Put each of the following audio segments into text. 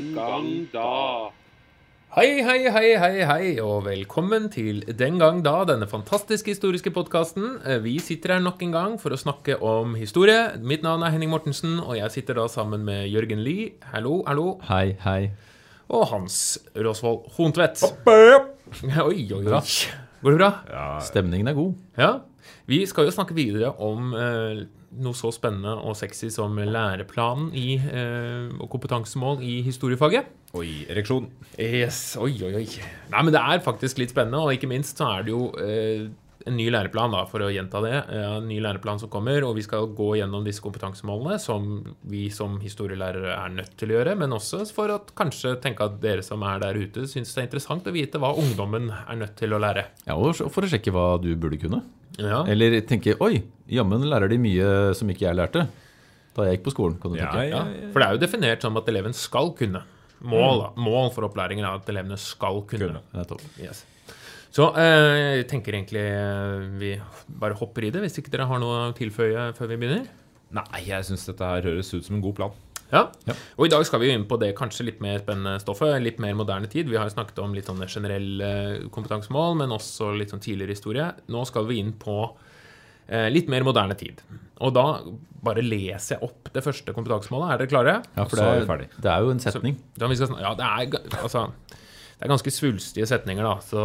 Den gang da. Hei, hei, hei, hei, hei, og velkommen til Den gang da, denne fantastiske historiske podkasten. Vi sitter her nok en gang for å snakke om historie. Mitt navn er Henning Mortensen, og jeg sitter da sammen med Jørgen Lie. Hallo, hallo. Hei, hei. Og Hans Rosvold Hontvedt. Oi, oi, oi. Går det bra? Stemningen er god. Ja. Vi skal jo snakke videre om eh, noe så spennende og sexy som læreplanen i, eh, og kompetansemål i historiefaget. Oi, ereksjon. Yes, oi, oi, oi. Nei, men det er faktisk litt spennende, og ikke minst så er det jo eh, en ny læreplan, da, for å gjenta det. En ny læreplan som kommer, og vi skal gå gjennom disse kompetansemålene som vi som historielærere er nødt til å gjøre, men også for å kanskje tenke at dere som er der ute, syns det er interessant å vite hva ungdommen er nødt til å lære. Ja, og for å sjekke hva du burde kunne. Ja, Eller tenke oi, jammen lærer de mye som ikke jeg lærte da jeg gikk på skolen. kan du Ja, tenke. ja. For det er jo definert som at eleven skal kunne. Mål, da. Mål for opplæringen er at elevene skal kunne. Kunne. Nettopp. Yes. Så eh, jeg tenker egentlig eh, vi bare hopper i det, hvis ikke dere har noe å tilføye før vi begynner. Nei, jeg syns dette her høres ut som en god plan. Ja. Ja. Og i dag skal vi inn på det kanskje litt mer spennende stoffet. Litt mer moderne tid. Vi har jo snakket om litt sånn generelle kompetansemål, men også litt sånn tidligere historie. Nå skal vi inn på eh, litt mer moderne tid. Og da bare leser jeg opp det første kompetansemålet. Er dere klare? Ja, for det er er, ferdig. det er jo en setning. Da vi skal, ja, det er, altså, det er ganske svulstige setninger, da, så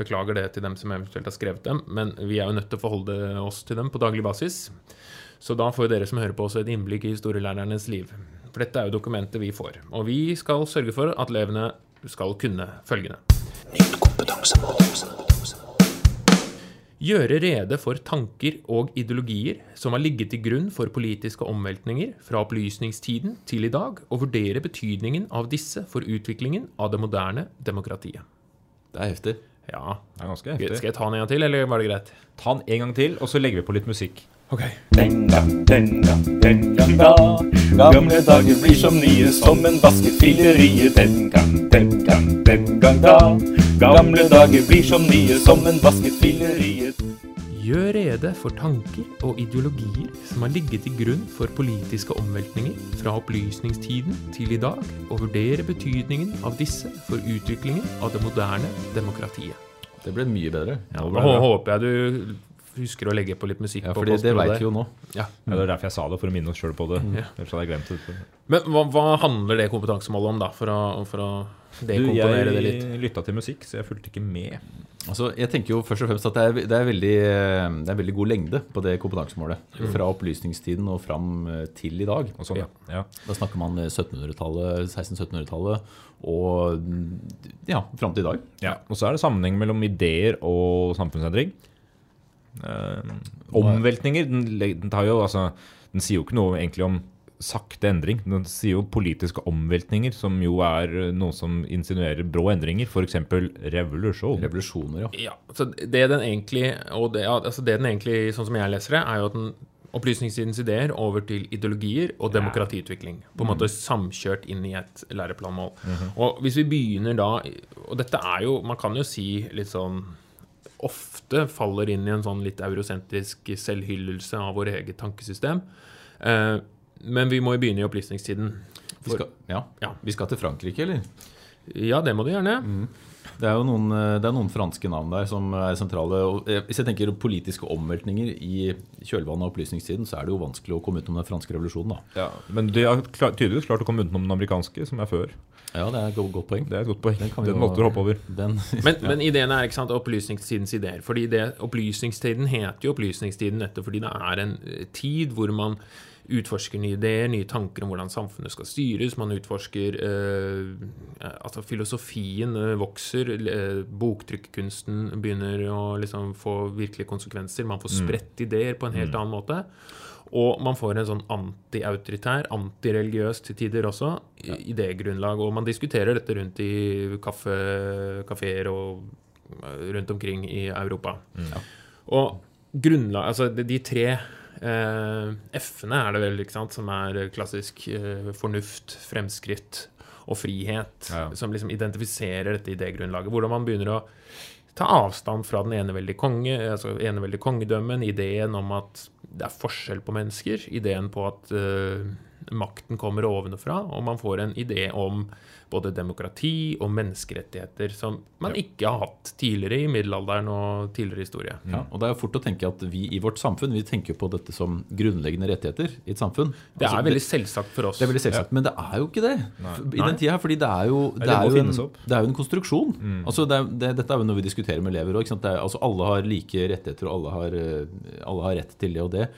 beklager det til dem som eventuelt har skrevet dem. Men vi er jo nødt til å forholde oss til dem på daglig basis. Så da får dere som hører på også et innblikk i historielærernes liv. For dette er jo dokumentet vi får. Og vi skal sørge for at elevene skal kunne følgende. Gjøre rede for tanker og ideologier som har ligget til grunn for politiske omveltninger fra opplysningstiden til i dag, og vurdere betydningen av disse for utviklingen av det moderne demokratiet. Det er heftig. Ja, Det er ganske heftig. Skal jeg ta den en gang til, eller var det greit? Ta den en gang til, og så legger vi på litt musikk. Ok. Den gang, den gang, den gang da Gamle dager blir som nye Som en vasket fillerie. Den gang, den gang, den gang da Gamle dager blir som nye Som en vasket fillerie. Gjør rede for tanker og ideologier som har ligget til grunn for politiske omveltninger fra opplysningstiden til i dag, og vurdere betydningen av disse for utviklingen av det moderne demokratiet. Det ble mye bedre. Ja, Nå håper jeg du husker å legge på litt musikk. Ja, på det veit vi jo nå. Ja. Ja, det er derfor jeg sa det, for å minne oss sjøl på det. Mm. Ellers hadde jeg glemt det. Men hva, hva handler det kompetansemålet om, da, for å, for å Du, det litt? jeg lytta til musikk, så jeg fulgte ikke med. Altså, jeg tenker jo først og fremst at det er, det er, veldig, eh, det er veldig god lengde på det kompetansemålet. Fra opplysningstiden og fram eh, til i dag. Og sånn, ja. ja. Da snakker man 1700-tallet, 1600-1700-tallet og mm, ja, fram til i dag. Ja, og så er det sammenheng mellom ideer og samfunnsendring. Eh, omveltninger den, den, tar jo, altså, den sier jo ikke noe egentlig om sakte endring. Den sier jo politiske omveltninger, som jo er eh, noe som insinuerer brå endringer. F.eks. revolusjon. Revolusjoner, ja. Ja, så det den egentlig, og det, ja, altså det den egentlig, sånn som jeg leser det, er jo at den opplysningstidens ideer over til ideologier og demokratiutvikling. På en måte samkjørt inn i et læreplanmål. Og hvis vi begynner da Og dette er jo Man kan jo si litt sånn Ofte faller inn i en sånn litt eurosentrisk selvhyllelse av vårt eget tankesystem. Eh, men vi må jo begynne i opplysningstiden. Vi skal, ja. Ja. Vi skal til Frankrike, eller? Ja, det må du gjerne. Det er jo noen, eh, det er noen franske navn der som er sentrale. og eh, Hvis jeg tenker politiske omveltninger i kjølvannet av opplysningstiden, så er det jo vanskelig å komme utenom den franske revolusjonen. da. Ja, men de har tydeligvis klart å komme utenom den amerikanske, som er før. Ja, det er et godt, godt poeng. Det er et godt poeng. Den Den, jo- måtte du hoppe over. Den, Men, men ideen er ikke sant, opplysningstidens ideer. Fordi det, Opplysningstiden heter jo opplysningstiden nettopp fordi det er en eh, tid hvor man utforsker nye ideer, nye tanker om hvordan samfunnet skal styres. Man utforsker eh, Altså, filosofien eh, vokser. Eh, boktrykkunsten begynner å liksom få virkelige konsekvenser. Man får spredt ideer på en helt annen måte. Og man får en sånn antiautoritær, antireligiøs til tider også, i- idégrunnlag. Og man diskuterer dette rundt i kaffe, kafeer og eh, rundt omkring i Europa. Og grunnlag, altså de, de tre eh, F-ene er det vel, ikke sant, som er klassisk eh, fornuft, fremskritt og frihet, Ja. som liksom identifiserer dette idégrunnlaget. Hvordan man begynner å ta avstand fra den eneveldige konge, altså eneveldige kongedømmen, ideen om at det er forskjell på mennesker, ideen på at, eh, makten kommer ovenfra, og man får en idé om både demokrati og menneskerettigheter som man ikke har hatt tidligere i middelalderen og tidligere historie. Ja, og det er fort å tenke at vi i vårt samfunn vi tenker på dette som grunnleggende rettigheter i et samfunn. Det Altså, er veldig selvsagt for oss. Det er veldig selvsagt, men det er jo ikke det. I den tida her, fordi det er jo, det det er jo, en, det er jo en konstruksjon. Altså det er, det, dette er jo noe vi diskuterer med elever òg. Altså alle har like rettigheter, og alle har, eh, alle har rett til det og det.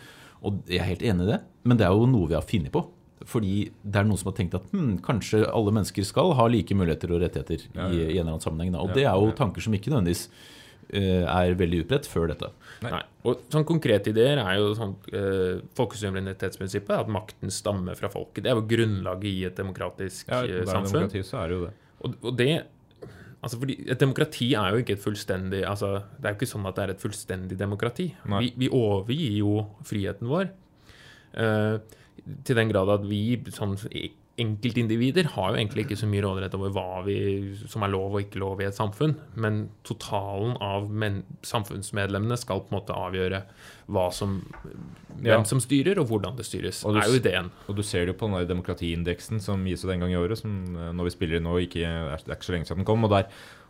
Og jeg er helt enig i det, men det er jo noe vi har funnet på. Fordi det er noen som har tenkt at hm, kanskje alle mennesker skal ha like muligheter og rettigheter i, i en eller annen sammenheng. Da. Og det er jo tanker som ikke nødvendigvis uh, er veldig utbredt før dette. Nei. Og sånn Konkrete ideer er jo sånn uh, folkesuverenitetsprinsippet, at makten stammer fra folket. Det er jo grunnlaget i et demokratisk Ja, eh, det er samfunn. demokrati, så er det jo det. Og, og det Altså fordi Et demokrati er jo ikke et fullstendig altså Det er jo ikke sånn at det er et fullstendig demokrati. Vi, vi overgir jo friheten vår. eh, til den grad at vi sånn enkeltindivider har jo egentlig ikke så mye råderett over hva vi, som er lov og ikke lov i et samfunn. Men totalen av men, samfunnsmedlemmene skal på en måte avgjøre som, hvem Ja. som styrer, og hvordan det styres. Og du er jo ideen. Og du ser det jo på den der demokratiindeksen som gis ut en gang i året, som eh, når vi spiller nå, ikke, det er ikke så lenge siden den kom. Og der,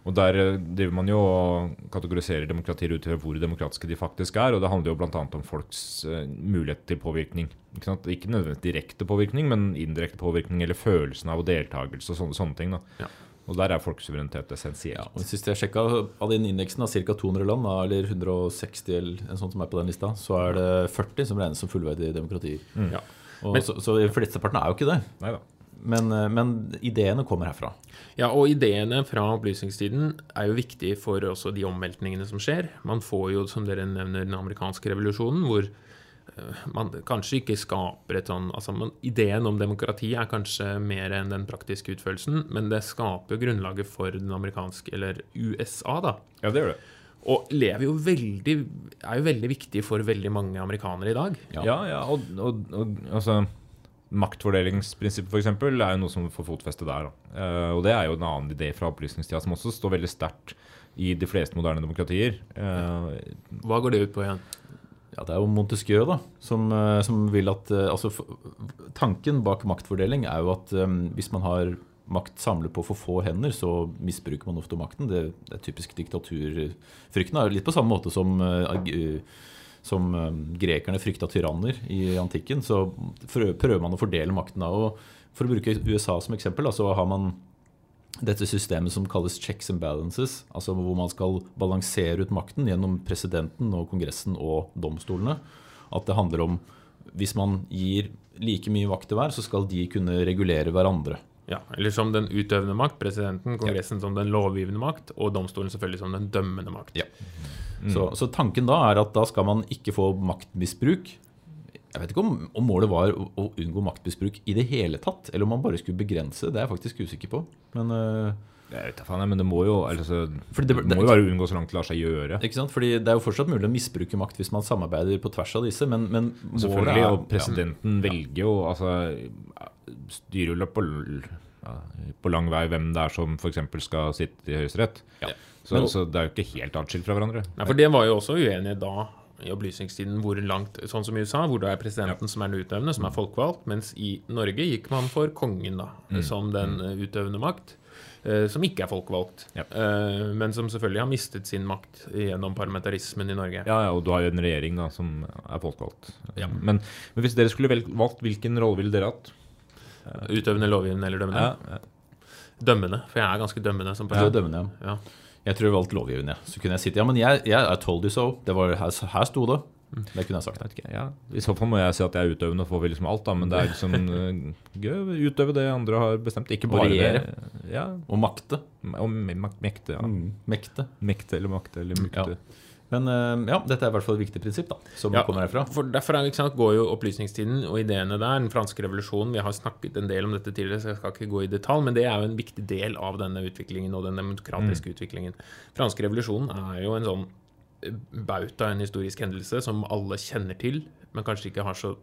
og der eh, driver man jo og kategoriserer demokratier ut fra hvor demokratiske de faktisk er. Og det handler jo bl.a. om folks eh, mulighet til påvirkning. Ikke, ikke nødvendigvis direkte påvirkning, men indirekte påvirkning eller følelsen av deltakelse og sånne, sånne ting. Da. Ja. Og der er folkesuverenitet essensielt. Og Sist jeg sjekka av den indeksen av ca. 200 land, da, eller 160 eller en sånn som er på den lista, så er det 40 som regnes som fullverdige demokratier. Ja. Og Men- så, så flesteparten er jo ikke det. Neida. Men, eh, men ideene kommer herfra. Ja, og ideene fra opplysningstiden er jo viktige for også de omveltningene som skjer. Man får jo, som dere nevner, den amerikanske revolusjonen, hvor eh, man kanskje ikke skaper et sånn altså man, Ideen om demokrati er kanskje mer enn den praktiske utførelsen, men det skaper grunnlaget for den amerikanske, eller USA, da. Ja, det gjør det. Og lever jo veldig, er jo veldig viktig for veldig mange amerikanere i dag. Ja. Ja, ja, og, og, og altså Maktfordelingsprinsippet for eksempel, er jo noe som får fotfeste der. Da. Eh, og det er jo en annen idé fra opplysningstida som også står veldig sterkt i de fleste moderne demokratier. Eh, Hva går det ut på igjen? Ja, Det er jo Montesquieu da, som, eh, som vil at altså, Tanken bak maktfordeling er jo at um, hvis man har makt samlet på for få hender, så misbruker man ofte makten. Det, det er typisk diktaturfrykten. er Litt på samme måte som, ag- som eh, grekerne frykta tyranner i antikken. Så prøver man å fordele makten da. Og for å bruke USA som eksempel, da, så har man dette systemet som kalles checks and balances, altså hvor man skal balansere ut makten gjennom presidenten og kongressen og domstolene. At det handler om hvis man gir like mye makt til hver, så skal de kunne regulere hverandre. Ja, eller som den utøvende makt, presidenten, kongressen som den lovgivende makt, og domstolen selvfølgelig som den dømmende makt. Ja. Så, så tanken da er at da skal man ikke få maktmisbruk. Jeg vet ikke om, om målet var å, å unngå maktmisbruk i det hele tatt, eller om man bare skulle begrense. Det er jeg faktisk usikker på. Men øh, jeg vet ikke, men det må jo altså, det, det- må jo være unngå så langt det lar seg gjøre. Ikke sant? Fordi Det er jo fortsatt mulig å misbruke makt hvis man samarbeider på tvers av disse, men, men Selvfølgelig, er- og presidenten velger jo altså styrer jo på, ja, på lang vei hvem det er som f.eks. skal sitte i Høyesterett. Ja. Så, Men- så det er jo ikke helt atskilt fra hverandre. Nei, for det var jo også uenige da i opplysningstiden hvor langt, sånn som i USA, hvor det er presidenten som er den utøvende, som er folkevalgt, mens i Norge gikk man for kongen da, som den eh, utøvende makt, som ikke er folkevalgt, Ja. eh, men som selvfølgelig har mistet sin makt gjennom parlamentarismen i Norge. Ja, ja, og du har jo en regjering da som er folkevalgt. Men, men hvis dere skulle valgt, hvilken rolle ville dere hatt? Utøvende, lovgivende eller dømmende? Ja, ja. Dømmende, for jeg er ganske dømmende som person. er dømmende, ja. Ja. Jeg tror jeg valgte lovgivende. Så kunne jeg sitte Ja, men jeg, jeg I told you so. Det var, her, her sto det. Det kunne jeg sagt. Jeg ikke, ja. I så fall må jeg si at jeg er utøvende og får liksom alt, da. Men det er liksom eh, gøy å utøve det andre har bestemt. Ikke bare Variere. det. Ja, Og makte. og mekte. Ja. Mm, mekte. Mekte eller makte eller mukte. Ja. Men eh, ja, dette er i hvert fall et viktig prinsipp, da. Som Ja, kommer herfra. For derfor er, ikke sant, går jo opplysningstiden og ideene der, den franske revolusjonen Vi har snakket en del om dette tidligere, så jeg skal ikke gå i detalj, men det er jo en viktig del av denne utviklingen og den demokratiske utviklingen. Franske revolusjonen er jo en sånn bauta, en historisk hendelse som alle kjenner til, men kanskje ikke har så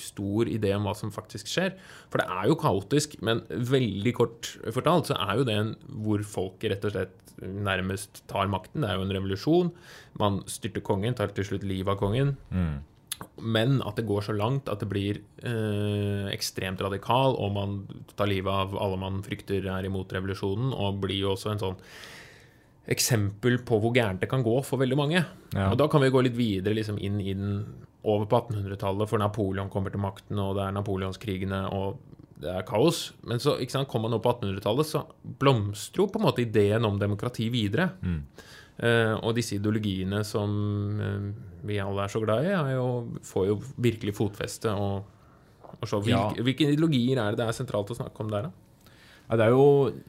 stor idé om hva som faktisk skjer. For det er jo kaotisk, men veldig kort fortalt så er jo det en hvor folket rett og slett nærmest tar makten. Det er jo en revolusjon. Man styrter kongen, tar til slutt livet av kongen. Men at det går så langt at det blir eh, ekstremt radikal, og man tar livet av alle man frykter er imot revolusjonen, og blir jo også en sånn eksempel på hvor gærent det kan gå for veldig mange. Ja. Og da kan vi gå litt videre liksom inn i den over på 1800-tallet, for Napoleon kommer til makten, og det er napoleonskrigene, og det er kaos. Men så ikke sant, kom man opp på 1800-tallet, så blomstrer jo på en måte ideen om demokrati videre. Eh, og disse ideologiene som uh, vi alle er så glad i, jo, får jo virkelig fotfeste. Og, og så, Ja. hvilke, hvilke ideologier er det det er sentralt å snakke om der, da? Det er jo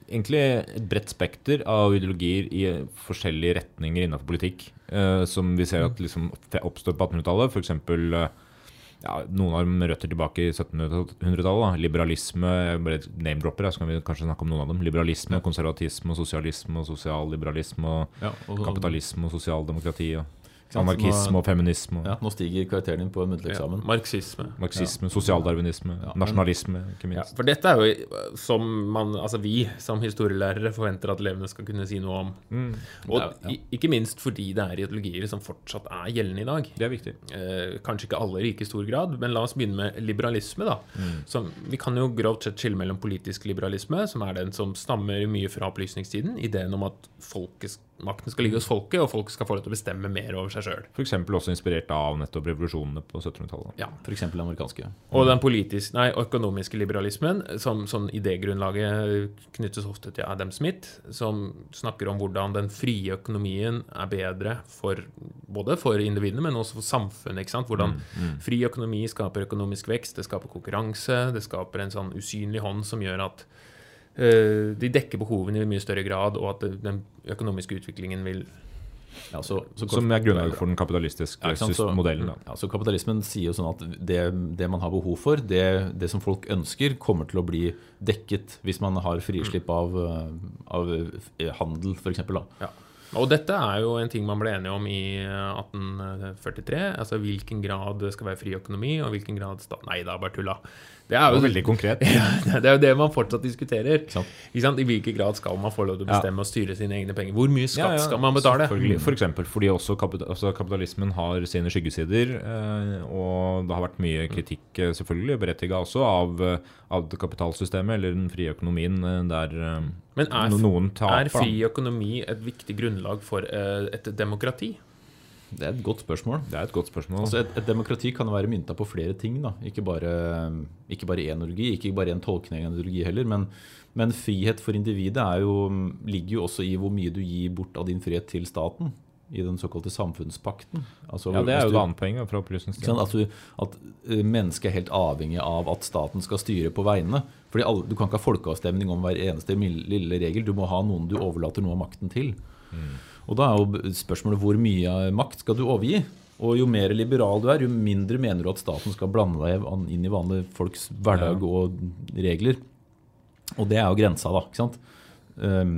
egentlig et bredt spekter av ideologier i forskjellige retninger innenfor politikk. eh, som vi ser at liksom oppstår på 1800-tallet. F.eks. Ja, noen av dem røtter tilbake i 1700-tallet. Liberalisme, jeg bare name-dropper, så kan vi kanskje snakke om noen av dem. Liberalisme, konservatisme, sosialisme og sosialliberalisme. Og Ja, og, kapitalisme og sosialdemokrati. og Anarkisme og feminisme. Ja, nå stiger karakteren din på en muntlig Ja, eksamen. marxisme. Marxisme, sosialdarwinisme, Ja. nasjonalisme, ikke Ja, minst. for dette er jo som man, altså vi som historielærere forventer at elevene skal kunne si noe om. Mm, Og Ja, ja. ikke minst fordi det er ideologier som fortsatt er gjeldende i dag. det er viktig. Eh, kanskje ikke alle i like stor grad, men la oss begynne med liberalisme. da. Mm. Som, vi kan jo grovt sett skille mellom politisk liberalisme, som er den som stammer mye fra opplysningstiden. Ideen om at folkets, makten skal ligge hos folket, og folk skal få lov til å bestemme mer over seg sjøl. F.eks. også inspirert av nettopp revolusjonene på 1700-tallet. Ja. F.eks. den amerikanske. Og den politisk, nei, økonomiske liberalismen, som sånn idégrunnlaget knyttes ofte til Adam Smith, som snakker om hvordan den frie økonomien er bedre for både for individene, men også for samfunnet. ikke sant? Hvordan fri økonomi skaper økonomisk vekst, det skaper konkurranse, det skaper en sånn usynlig hånd som gjør at de dekker behovene i mye større grad, og at den økonomiske utviklingen vil Ja, så, så, Som er grunnlaget for den kapitalistiske Ja, sant? Så- modellen. Da. Ja, så Kapitalismen sier jo sånn at det, det man har behov for, det, det som folk ønsker, kommer til å bli dekket hvis man har frislipp av, eh, av eh, handel, f.eks. Ja. Og dette er jo en ting man ble enige om i eh, 1843. Altså hvilken grad skal være fri økonomi, og hvilken grad stat... Nei da, bare tulla. Det er jo var veldig konkret. det er jo det man fortsatt diskuterer. sant? I hvilken grad skal man få lov til å Ja. bestemme og styre sine egne penger? Hvor mye skatt Ja, ja, skal man betale? For eksempel fordi også altså kapitalismen har sine skyggesider. Eh, og det har vært mye kritikk, eh, selvfølgelig berettiga også, av, eh, av kapitalsystemet eller den frie økonomien, der Men er, noen taper. er fri økonomi et viktig grunnlag for et demokrati? Det er et godt spørsmål. Det er et godt spørsmål. Altså et, et demokrati kan være mynta på flere ting. da. Ikke bare, ikke bare én ideologi, ikke bare én tolkning av ideologi heller. Men, men frihet for individet er jo, ligger jo også i hvor mye du gir bort av din frihet til staten. I den såkalte samfunnspakten. Altså, ja, det er jo det andre poenget fra Ikke opplysningstiden. At, du, at eh, mennesket er helt avhengig av at staten skal styre på vegne. Fordi alle, Du kan ikke ha folkeavstemning om hver eneste lille regel. Du må ha noen du overlater noe av makten til. Og da er jo spørsmålet hvor mye makt skal du overgi? Og jo mer liberal du er, jo mindre mener du at staten skal blande deg inn i vanlige folks hverdag og regler. Og det er jo grensa, da. ikke sant? Um,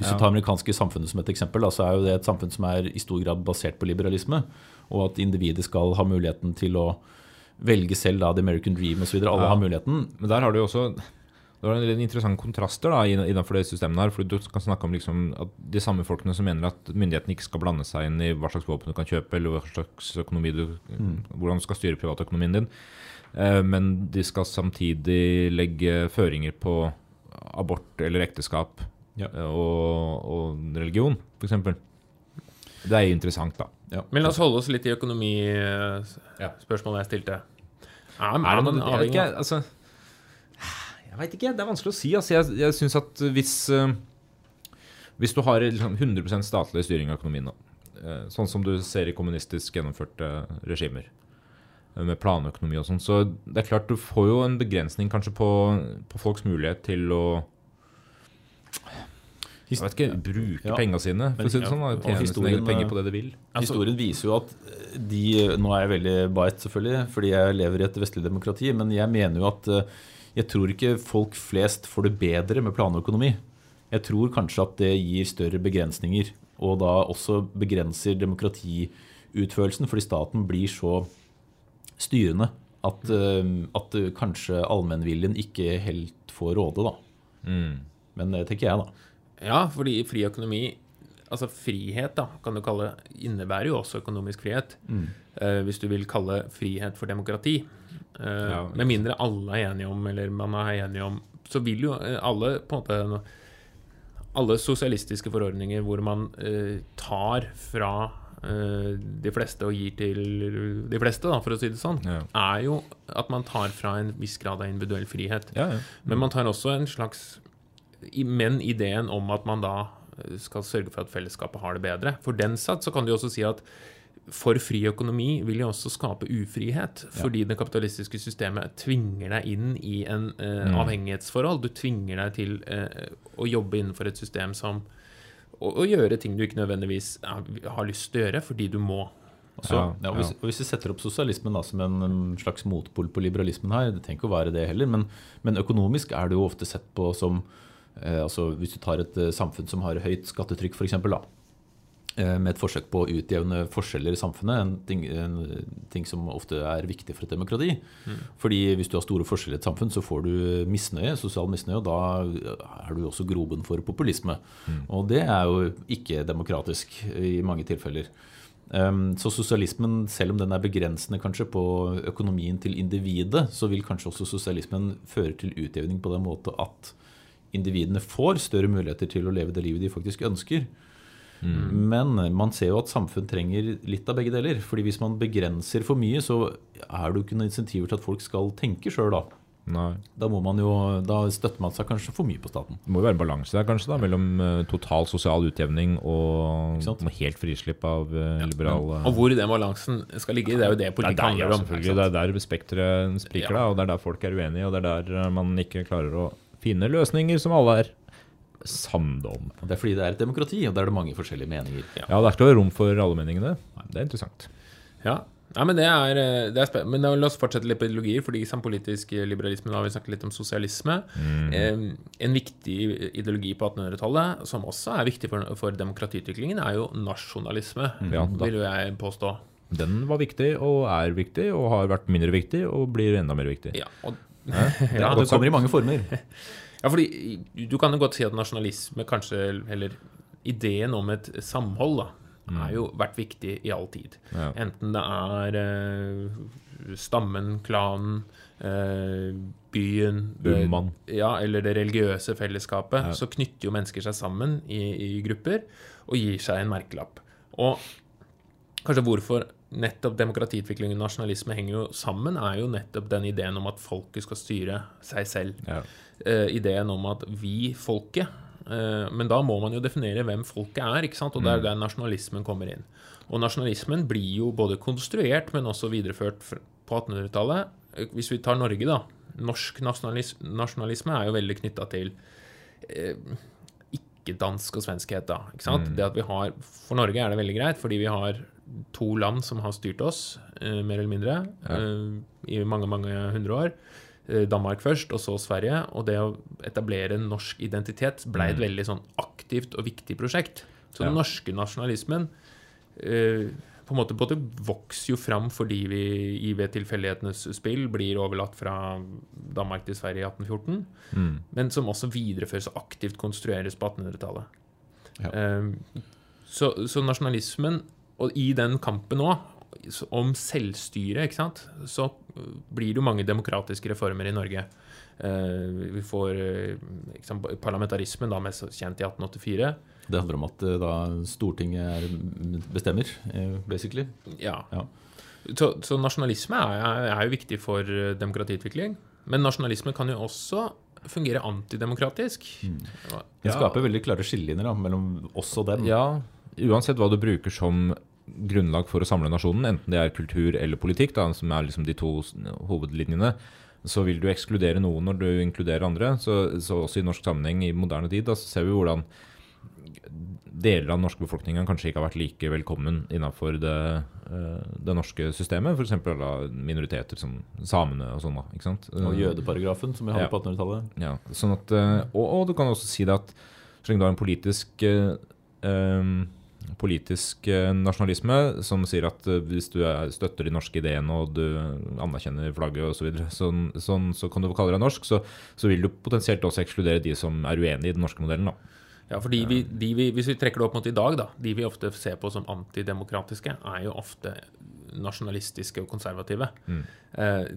hvis du tar amerikanske samfunnet som et eksempel, så er jo det et samfunn som er i stor grad basert på liberalisme. Og at individet skal ha muligheten til å velge selv da, the American dream osv. Alle Ja. har muligheten. Men der har du jo også det var en interessante kontraster da, innenfor det systemet her. for Du kan snakke om liksom at de samme folkene som mener at myndighetene ikke skal blande seg inn i hva slags våpen du kan kjøpe, eller hva slags økonomi du, hvordan du skal styre privatøkonomien din. Eh, Men de skal samtidig legge føringer på abort eller ekteskap Ja. eh, og, og religion, f.eks. Det er interessant, da. Ja. Men la oss holde oss litt i økonomispørsmålet jeg stilte. Er, det man avhengig av altså Jeg veit ikke, det er vanskelig å si. Altså, jeg jeg syns at hvis eh, Hvis du har liksom 100% statlig styring av økonomien, eh, sånn som du ser i kommunistisk gjennomførte regimer, eh, med planøkonomi og sånn, så det er klart du får jo en begrensning kanskje på, på folks mulighet til å jeg vet ikke, bruke Ja. pengene sine, for å si det sånn. da, Tjene sine egne penger eh, på det de vil. Altså- Historien viser jo at de Nå er jeg veldig bait selvfølgelig, fordi jeg lever i et vestlig demokrati, men jeg mener jo at eh, jeg tror ikke folk flest får det bedre med planøkonomi. Jeg tror kanskje at det gir større begrensninger, og da også begrenser demokratiutførelsen, fordi staten blir så styrende at, eh, at eh, kanskje allmennviljen ikke helt får råde, da. Mm. Men det tenker jeg, da. Ja, fordi fri økonomi Altså frihet, da, kan du kalle innebærer jo også økonomisk frihet. Eh, hvis du vil kalle frihet for demokrati. Uh, Ja, med mindre alle er enige om, eller man er enige om Så vil jo eh, alle på en måte Alle sosialistiske forordninger hvor man uh, tar fra de fleste og gir til de fleste, da, for å si det sånn, Ja. er jo at man tar fra en viss grad av individuell frihet. Ja, ja. Men man tar også en slags Men ideen om at man da eh, skal sørge for at fellesskapet har det bedre. For den satt så kan du også si at for fri økonomi vil jo også skape ufrihet. Fordi det kapitalistiske systemet tvinger deg inn i en eh, avhengighetsforhold. Du tvinger deg til eh, å jobbe innenfor et system som og, og gjøre ting du ikke nødvendigvis har lyst til å gjøre, fordi du må. Så, Ja, ja, og hvis, og hvis vi setter opp sosialismen da, som en slags motpol på liberalismen her, det trenger ikke å være det heller, men, men økonomisk er det jo ofte sett på som altså Hvis du tar et eh, samfunn som har høyt skattetrykk, f.eks., eh, med et forsøk på å utjevne forskjeller i samfunnet, en ting, en ting som ofte er viktig for et demokrati. Fordi hvis du har store forskjeller i et samfunn, så får du misnøye, sosial misnøye, og da er du også grobunn for populisme. Og det er jo ikke demokratisk i mange tilfeller. Så sosialismen, selv om den er begrensende kanskje på økonomien til individet, så vil kanskje også sosialismen føre til utjevning på den måte at individene får større muligheter til å leve det livet de faktisk ønsker. Men man ser jo at samfunn trenger litt av begge deler. fordi hvis man begrenser for mye, så er det jo ikke noen insentiver til at folk skal tenke sjøl, da. Nei. Da, må man jo, da støtter man seg kanskje for mye på staten. Det må jo være en balanse der kanskje da, mellom eh, total sosial utjevning og helt frislipp av uh, liberal eh, Og hvor den balansen skal ligge, det er jo det politikk handler om. Det er der spekteret spriker, da, og det er der folk er uenige, og det er der eh, man ikke klarer å finne løsninger som alle er samde om. Det er fordi det er et demokrati, og der er det mange forskjellige meninger. Ja, det er ikke noe rom for alle meningene. Det er interessant. Ja, ja men det er, eh, det er Men la oss fortsette litt på ideologi, fordi som politisk liberalisme da har vi snakket litt om sosialisme. Eh, en viktig ideologi på 1800-tallet, som også er viktig for, for demokratiutviklingen, er jo nasjonalisme, Ja, vil jo jeg påstå. Den var viktig, og er viktig, og har vært mindre viktig, og blir enda mer viktig. Ja, og, Det, ja, det kommer i mange former. ja, fordi du kan jo godt si at nasjonalisme kanskje, eller ideen om et samhold, da, er jo vært viktig i all tid. Ja. Enten det er eh, stammen, klanen, eh, byen det-. Ja, eller det religiøse fellesskapet. Ja. Så knytter jo mennesker seg sammen i, i grupper og gir seg en merkelapp. Og kanskje hvorfor nettopp demokratiutvikling og nasjonalisme henger jo sammen, er jo nettopp den ideen om at folket skal styre seg selv. Ja. Uh, ideen om at vi, folket uh, Men da må man jo definere hvem folket er, ikke sant? og det er der nasjonalismen kommer inn. Og nasjonalismen blir jo både konstruert, men også videreført på 1800-tallet. Eh, Hvis vi tar Norge, da. Norsk nasjonalis nasjonalisme er jo veldig knytta til eh, ikke dansk og svenskhet, da. Ikke sant? Det at vi har, for Norge er det veldig greit, fordi vi har to land som har styrt oss, eh, mer eller mindre, eh, i mange, mange hundre år. Eh, Danmark først, og så Sverige. Og det å etablere en norsk identitet ble et veldig sånn aktivt og viktig prosjekt. Så den Ja. norske nasjonalismen eh, på en måte både vokser jo fram fordi vi i ved tilfeldighetenes spill blir overlatt fra Danmark til Sverige i 1814, Mm. men som også videreføres og aktivt konstrueres på 1800-tallet. Ja. Eh, så, så nasjonalismen, og i den kampen nå, om selvstyre, ikke sant, så blir det jo mange demokratiske reformer i Norge. Eh, vi får eh, sant, parlamentarismen, da mest kjent i 1884. Det handler om at eh, da Stortinget er, bestemmer, basically. Ja. Ja. Så, så nasjonalisme er, er jo viktig for demokratiutvikling. Men nasjonalisme kan jo også fungere antidemokratisk. Det Ja. skaper veldig klare skillelinjer mellom oss og dem. Ja, uansett hva du bruker som grunnlag for å samle nasjonen, enten det er kultur eller politikk, da, som er liksom de to hovedlinjene, så vil du ekskludere noen når du inkluderer andre. Så, så også i norsk sammenheng i moderne tid da, så ser vi hvordan deler av den norske befolkninga kanskje ikke har vært like velkommen innenfor det, eh, det norske systemet. F.eks. minoriteter som samene og sånn. da, ikke sant? Og jødeparagrafen, som vi hadde Ja. på 1800-tallet. Ja, sånn at, eh, og, og du kan også si det at så lenge du har en politisk eh, em, politisk eh, nasjonalisme som sier at eh, hvis du er, støtter de norske ideene og du anerkjenner flagget osv., så, videre, sånn, sånn, så kan du kalle deg norsk, så, så vil du potensielt også ekskludere de som er uenig i den norske modellen. da. Ja, fordi vi, de vi, Hvis vi trekker det opp mot i dag, da, de vi ofte ser på som antidemokratiske, er jo ofte nasjonalistiske og konservative. Mm.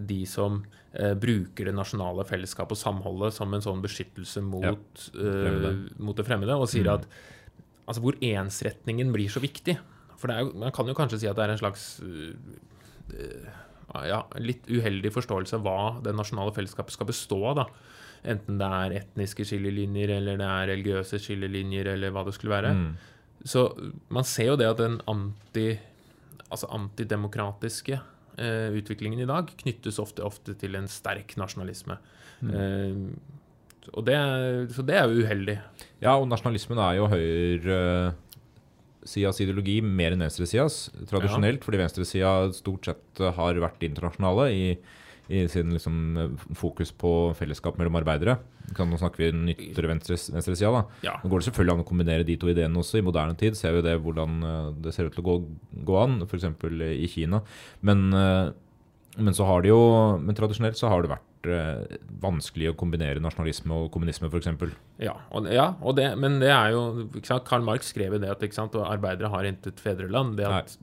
de som eh, bruker det nasjonale fellesskapet og samholdet som en sånn beskyttelse mot, Ja, Uh, mot det fremmede, og sier at altså hvor ensretningen blir så viktig. For det jo, man kan jo kanskje si at det er en slags øh, ja, litt uheldig forståelse av hva det nasjonale fellesskapet skal bestå av. da. Enten det er etniske skillelinjer, eller det er religiøse skillelinjer, eller hva det skulle være. Så man ser jo det at den anti, altså antidemokratiske eh, utviklingen i dag knyttes ofte, ofte til en sterk nasjonalisme. Eh, og det, så det er jo uheldig. Ja, og nasjonalismen er jo høyresidas ideologi mer enn venstresidas, tradisjonelt, fordi venstresida stort sett har vært internasjonale i, i sin liksom, fokus på fellesskap mellom arbeidere. Kan Nå snakker vi nyttere venstres, venstresida, da. Ja. Nå går det selvfølgelig an å kombinere de to ideene også. I moderne tid ser vi det hvordan eh, det ser ut til å gå, gå an, f.eks. i Kina. Men, eh, men så har det jo Men tradisjonelt så har det vært eh, vanskelig å kombinere nasjonalisme og kommunisme, f.eks. Ja, og, ja og det, men det er jo ikke sant, Karl Marx skrev i det at sant, arbeidere har intet fedreland. Det at,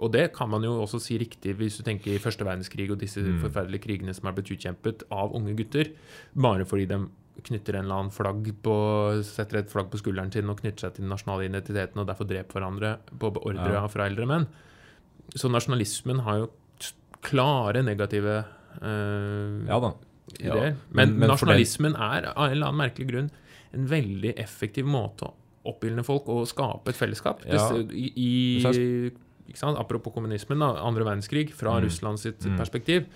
og det kan man jo også si riktig hvis du tenker i første verdenskrig og disse forferdelige krigene som er blitt utkjempet av unge gutter, bare fordi de knytter en eller annen flagg på, setter et flagg på skulderen sin og knytter seg til den nasjonale identiteten og derfor dreper hverandre på ordre Ja. fra eldre menn. Så nasjonalismen har jo klare negative Ja da. Ja, Men, men- nasjonalismen er av en eller annen merkelig grunn en veldig effektiv måte å oppildne folk og skape et fellesskap. Ja. I, i? Apropos kommunismen, da, andre verdenskrig, fra Mm. Russland sitt Mm. perspektiv.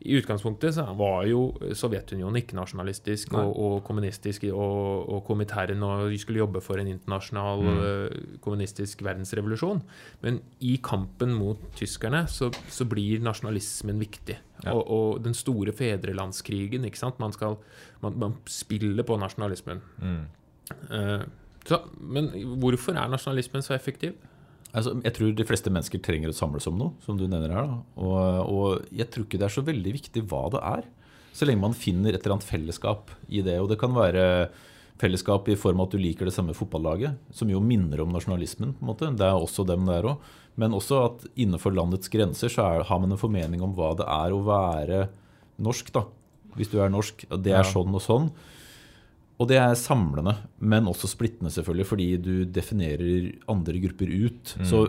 I utgangspunktet så var jo Sovjetunionen ikke nasjonalistisk og, og kommunistisk, og, og Komintern og de skulle jobbe for en internasjonal Mm. eh, kommunistisk verdensrevolusjon. Men i kampen mot tyskerne så, så blir nasjonalismen viktig. Ja. Og, og den store fedrelandskrigen, ikke sant. Man, skal, man, man spiller på nasjonalismen. Mm. Uh, så, men hvorfor er nasjonalismen så effektiv? Altså, jeg tror de fleste mennesker trenger å samles om noe, som du nevner her. Og, og jeg tror ikke det er så veldig viktig hva det er, så lenge man finner et eller annet fellesskap i det. Og det kan være fellesskap i form av at du liker det samme fotballaget, som jo minner om nasjonalismen. på en måte. Det er også dem der òg. Men også at innenfor landets grenser så er, har man en formening om hva det er å være norsk. da. Hvis du er norsk, det er sånn og sånn. Og det er samlende, men også splittende, selvfølgelig, fordi du definerer andre grupper ut. Mm. Så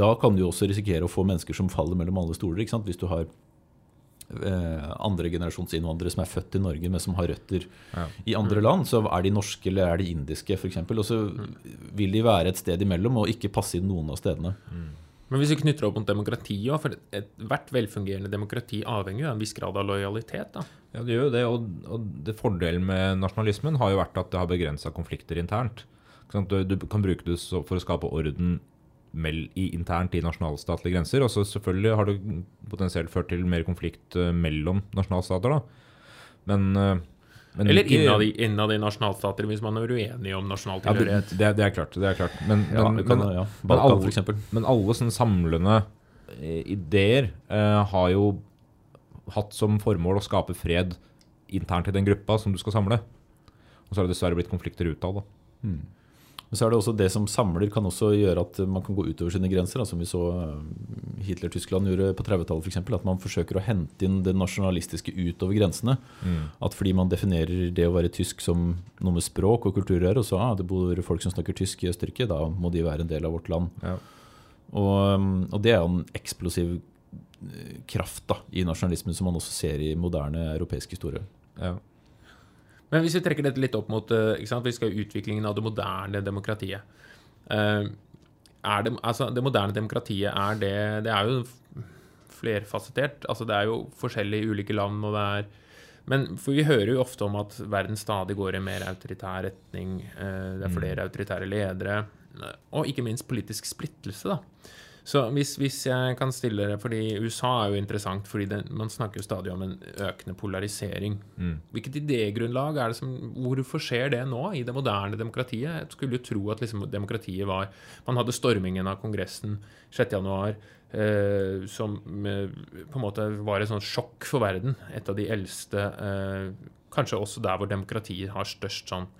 da kan du også risikere å få mennesker som faller mellom alle stoler. ikke sant? Hvis du har eh, andre generasjons som er født i Norge, men som har røtter Ja. i andre land, så er de norske eller er de indiske, f.eks. Og så vil de være et sted imellom og ikke passe inn noen av stedene. Men hvis vi knytter opp mot demokrati òg, for ethvert velfungerende demokrati avhenger jo av en viss grad av lojalitet. da. Ja, det gjør jo det, og, og det fordelen med nasjonalismen har jo vært at det har begrensa konflikter internt. Du, du kan bruke det for å skape orden mell, i, internt i nasjonalstatlige grenser. Og så selvfølgelig har det potensielt ført til mer konflikt eh, mellom nasjonalstater, da. Men, eh, men Eller ikke- innad i, innad i nasjonalstater, hvis man er uenig om nasjonal ja, det, det, er klart. Det er klart. Men, Ja, men, kan, men, ja. men alle- men alle sånne samlende eh, ideer eh, har jo hatt som formål å skape fred internt i den gruppa som du skal samle. Og så har det dessverre blitt konflikter utad. da. Men så er det også det som samler, kan også gjøre at man kan gå utover sine grenser. Som vi så eh, Hitler-Tyskland gjorde på 30-tallet f.eks. At man forsøker å hente inn det nasjonalistiske utover grensene. At fordi man definerer det å være tysk som noe med språk og kultur å gjøre, og så ah, det bor folk som snakker tysk i Østerrike, da må de være en del av vårt land. Ja. Og, um, og det er jo en eksplosiv eh, kraft da, i nasjonalismen som man også ser i moderne europeisk historie. Ja. Men hvis vi trekker dette litt opp mot eh, sant? Vi skal utviklingen av det moderne demokratiet. Eh, det, altså, det moderne demokratiet, er det Det er jo flerfasettert. Altså, det er jo forskjellig i ulike land, og det er men for vi hører jo ofte om at verden stadig går i mer autoritær retning. eh, Det er flere autoritære ledere, og ikke minst politisk splittelse. da. Så hvis, hvis jeg kan stille det, fordi USA er jo interessant, fordi det, man snakker jo stadig om en økende polarisering. Hvilket idégrunnlag er det som Hvorfor skjer det nå, i det moderne demokratiet? Jeg skulle jo tro at liksom demokratiet var Man hadde stormingen av Kongressen 6.1, eh, som eh, på en måte var et sånt sjokk for verden. Et av de eldste eh, Kanskje også der hvor demokratiet har størst sånn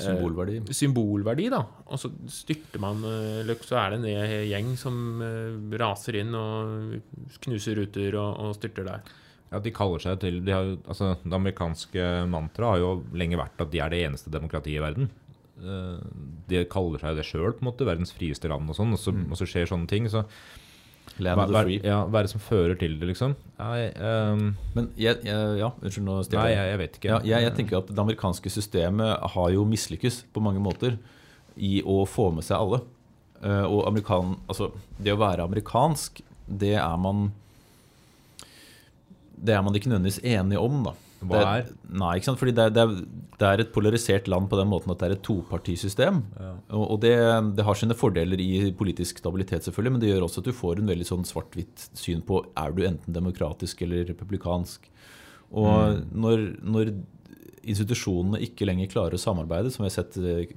Symbolverdi. symbolverdi, da. Og så styrter man eh, så er det en hel gjeng som eh, raser inn og knuser ruter og, og styrter der. Ja, de kaller seg til de har, altså, Det amerikanske mantraet har jo lenge vært at de er det eneste demokratiet i verden. Eh, De kaller seg det sjøl, verdens frieste land, og sånn, og, så- og så skjer sånne ting. Så Land hva, ja, hva er det som fører til det, liksom? Nei, um, Men jeg, jeg, ja, unnskyld, nå stiller nei jeg, jeg vet ikke. Ja, jeg, jeg tenker at Det amerikanske systemet har jo mislykkes på mange måter i å få med seg alle. Uh, og amerikan, altså, det å være amerikansk, det er man Det er man ikke nødvendigvis enig om, da. Hva er? det? Nei, ikke sant? Fordi det, det, det er et polarisert land på den måten at det er et topartisystem. Og, og det, det har sine fordeler i politisk stabilitet, selvfølgelig, men det gjør også at du får en veldig sånn svart-hvitt syn på er du enten demokratisk eller republikansk. Og når, når institusjonene ikke lenger klarer å samarbeide, som vi har sett i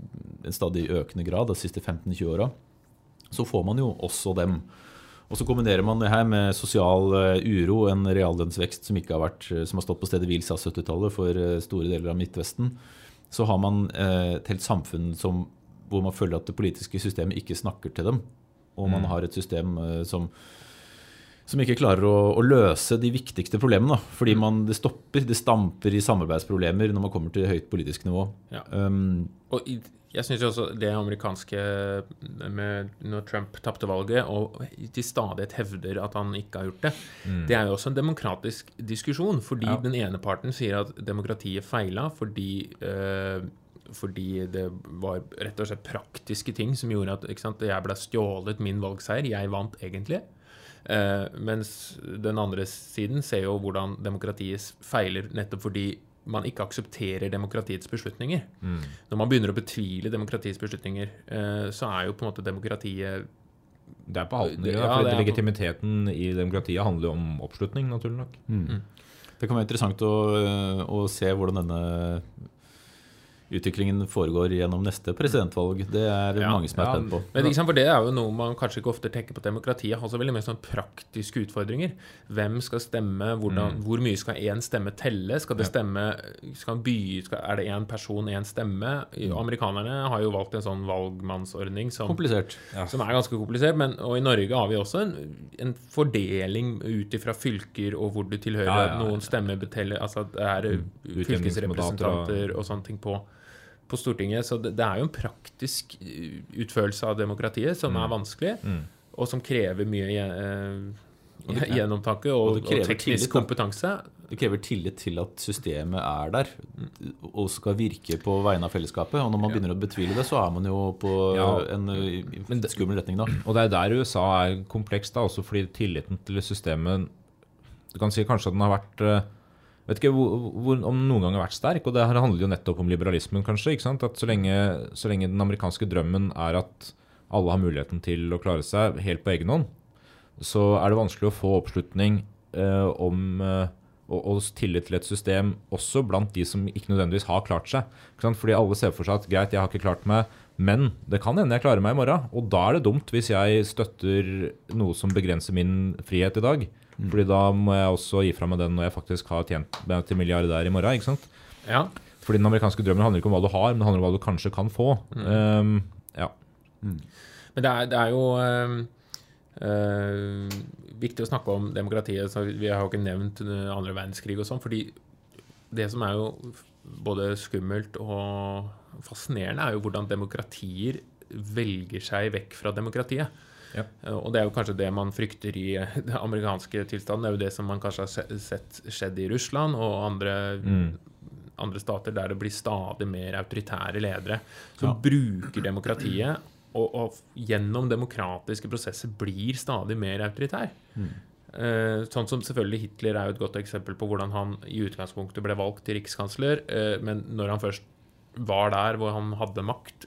en stadig økende grad de siste 15-20 åra, så får man jo også dem. Og så kombinerer man det her med sosial eh, uro, en reallønnsvekst som ikke har vært, eh, som har stått på stedet hvil siden 70-tallet for eh, store deler av Midtvesten. Så har man et helt samfunn som, hvor man føler at det politiske systemet ikke snakker til dem. Og man har et system som, som ikke klarer å, å løse de viktigste problemene. Fordi man, det stopper, det stamper i samarbeidsproblemer når man kommer til høyt politisk nivå. Ja. Um, Og jeg syns også det amerikanske med Når Trump tapte valget, og til stadighet hevder at han ikke har gjort det, det er jo også en demokratisk diskusjon. Fordi den ene parten sier at demokratiet feila fordi eh, fordi det var rett og slett praktiske ting som gjorde at sant, jeg ble stjålet min valgseier. Jeg vant egentlig. Eh, mens den andre siden ser jo hvordan demokratiet feiler nettopp fordi man ikke aksepterer demokratiets beslutninger. Når man begynner å betvile demokratiets beslutninger, eh, så er jo på en måte demokratiet Det er på halten. Ja, ja, for er Legitimiteten i demokratiet handler jo om oppslutning, naturlig nok. Det kan være interessant å, å se hvordan denne utviklingen foregår gjennom neste presidentvalg. Det er Ja, mange som er ja, spent på. Men ikke sant, for det er jo noe man kanskje ikke ofte tenker på demokratiet. Har så veldig mye sånn praktiske utfordringer. Hvem skal stemme? Hvordan, Hvor mye skal én stemme telle? Skal det stemme skal by, skal, Er det én person, én stemme? Amerikanerne har jo valgt en sånn valgmannsordning som, som er ganske komplisert. Men, og i Norge har vi også en, en fordeling ut ifra fylker og hvor du tilhører. Ja, ja, ja. Noen stemmer beteller Altså det er fylkesrepresentanter og sånne ting på på Stortinget. Så det, det er jo en praktisk eh, utførelse av demokratiet som Mm. er vanskelig, og som krever mye eh, gjennomtanke og og, og, teknisk tillit, kompetanse. Det krever tillit til at systemet er der og skal virke på vegne av fellesskapet. Og når man begynner å betvile det, så er man jo på Ja. en det- skummel retning da. Og det er der USA er komplekst, da, også fordi tilliten til systemet Du kan si kanskje at den har vært eh, Vet ikke hvor, hvor, om noen gang har vært sterk, og det her handler jo nettopp om liberalismen, kanskje. ikke sant? At så lenge, så lenge den amerikanske drømmen er at alle har muligheten til å klare seg helt på egen hånd, så er det vanskelig å få oppslutning eh, om eh, og, og tillit til et system også blant de som ikke nødvendigvis har klart seg. Ikke sant? Fordi alle ser for seg at greit, jeg har ikke klart meg, men det kan hende jeg klarer meg i morgen. Og da er det dumt hvis jeg støtter noe som begrenser min frihet i dag. Fordi da må jeg også gi fra meg den når jeg faktisk har tjent meg til milliardær i morgen. ikke sant? Ja. Fordi den amerikanske drømmen handler ikke om hva du har, men det handler om hva du kanskje kan få. Um, ja. Men det er, det er jo eh, eh, viktig å snakke om demokratiet. Så vi har jo ikke nevnt andre verdenskrig og sånn. fordi det som er jo både skummelt og fascinerende, er jo hvordan demokratier velger seg vekk fra demokratiet. Ja. Eh, Og det er jo kanskje det man frykter i eh, den amerikanske tilstanden. Det er jo det som man kanskje har sett skjedd i Russland og andre, andre stater der det blir stadig mer autoritære ledere som bruker demokratiet og, og gjennom demokratiske prosesser blir stadig mer autoritær. Eh, sånn som selvfølgelig Hitler er jo et godt eksempel på hvordan han i utgangspunktet ble valgt til rikskansler, men når han først var der hvor han hadde makt,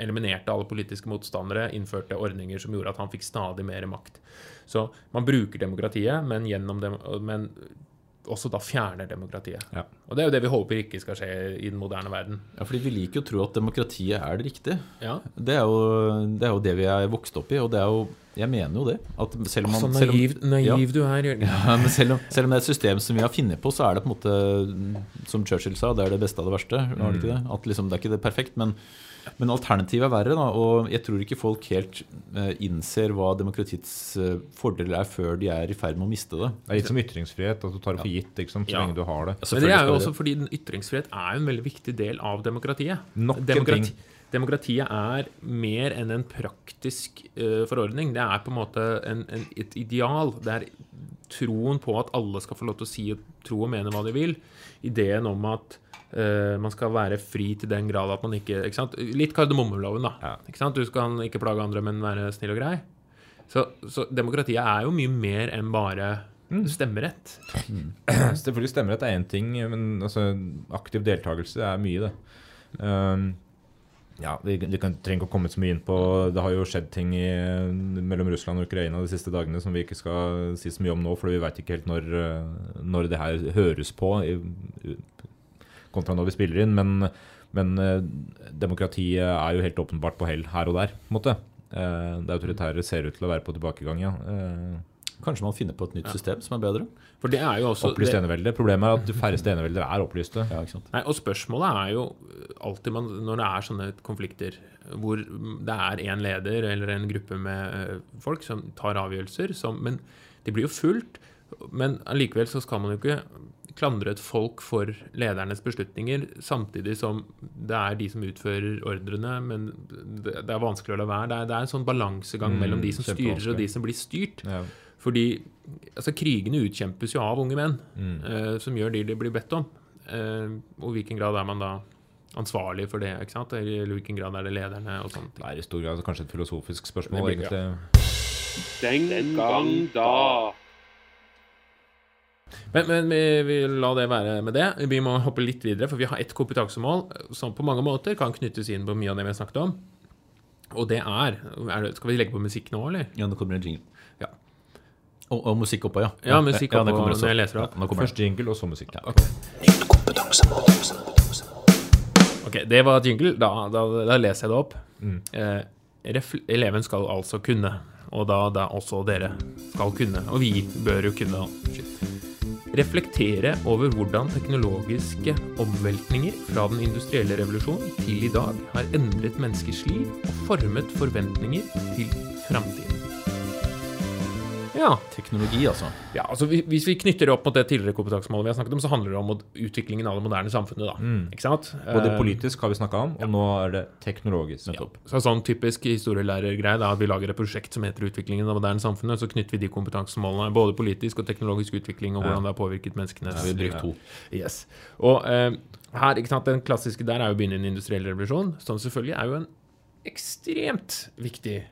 eliminerte alle politiske motstandere, innførte ordninger som gjorde at han fikk stadig mer makt. Så man bruker demokratiet, men, dem, men også da fjerner demokratiet. Ja. Og det er jo det vi håper ikke skal skje i den moderne verden. Ja, fordi vi liker å tro at demokratiet er det riktige. Ja, Det er, jo, det er jo det vi er vokst opp i, og det er jo Jeg mener jo det. At selv om man, Så selv om- naiv, naiv ja. du er, Jørgen. Ja, men selv om, selv om det er et system som vi har funnet på, så er det på en måte, som Churchill sa, det er det beste av det verste. Mm. det ikke det? At liksom, det er ikke det perfekt, men, men alternativet er verre. Da, og jeg tror ikke folk helt uh, innser hva demokratiets uh, fordeler er før de er i ferd med å miste det. Det er litt som ytringsfrihet, at du tar det for gitt ikke sant, så Ja. lenge du har det. Men det er jo også fordi ytringsfrihet er en veldig viktig del av demokratiet. Nok en ting. Demokratiet er mer enn en praktisk uh, forordning. Det er på en måte en, en, et ideal. Det er troen på at alle skal få lov til å si og tro og mene hva de vil. Ideen om at uh, man skal være fri til den grad at man ikke, ikke sant? Litt kardemommeloven, da. Ja. Du skal ikke plage andre, men være snill og grei. Så, så demokratiet er jo mye mer enn bare stemmerett. Selvfølgelig stemmerett er én ting, men altså, aktiv deltakelse er mye, det. Um, ja, Vi, vi kan, trenger ikke å komme så mye inn på Det har jo skjedd ting i, mellom Russland og Ukraina de siste dagene som vi ikke skal si så mye om nå, for vi veit ikke helt når, uh, når det her høres på, i, kontra når vi spiller inn. Men, men uh, demokratiet er jo helt åpenbart på hell her og der. på en måte. Uh, det autoritære ser ut til å være på tilbakegang, ja. Kanskje man finner på et nytt system som er bedre? For det er jo også Opplyst enevelde. Problemet er at de færreste enevelder er opplyste. Ja, ikke sant? Nei, og spørsmålet er jo alltid man, når det er sånne konflikter hvor det er en leder eller en gruppe med eh, folk som tar avgjørelser, som, men det blir jo fullt. Men allikevel så skal man jo ikke klandre et folk for ledernes beslutninger, samtidig som det er de som utfører ordrene, men det, det er vanskelig å la være. Det er, det er en sånn balansegang Mm, mellom de som styrer og de som blir styrt. Ja. Fordi altså, krigene utkjempes jo av unge menn, Mm. eh, som gjør det de blir bedt om. Eh, og i hvilken grad er man da ansvarlig for det? ikke sant? Eller i hvilken grad er det lederne og sånne ting. Det er i stor grad kanskje et filosofisk spørsmål, Det blir- egentlig. Den gang da. Men, men vi, vi la det være med det. Vi må hoppe litt videre, for vi har ett kompetansemål som på mange måter kan knyttes inn på mye av det vi har snakket om. Og det er, er det, Skal vi legge på musikk nå, eller? Ja, nå kommer en jingle. Ja. Og, og musikk oppå, ja. Ja, musikk oppå kommer også. når jeg leser opp. Ja, Først jingle, og så musikk. Ok, det var jingle. Da, da, da leser jeg det opp. Eh, eleven skal altså kunne, og da, da også dere skal kunne. Og vi bør jo kunne. Shit. Reflektere over hvordan teknologiske omveltninger fra den industrielle revolusjonen til i dag har endret menneskers liv og formet forventninger til framtiden. Ja, Teknologi, altså. ja, altså Hvis vi knytter det opp mot det tidligere kompetansemålet vi har snakket om, så handler det om utviklingen av det moderne samfunnet. da, ikke sant? Både Eh, politisk har vi snakka om, og nå er det teknologisk. Nettopp. Så sånn typisk historielærergreie da, at vi lager et prosjekt som heter 'Utviklingen av det moderne samfunnet', så knytter vi de kompetansemålene, både politisk og teknologisk utvikling, og hvordan det har påvirket menneskenes Ja, vi bruker to. Yes. Og eh, her, ikke sant, den klassiske der er jo å begynne en industriell revolusjon, som selvfølgelig er jo en ekstremt viktig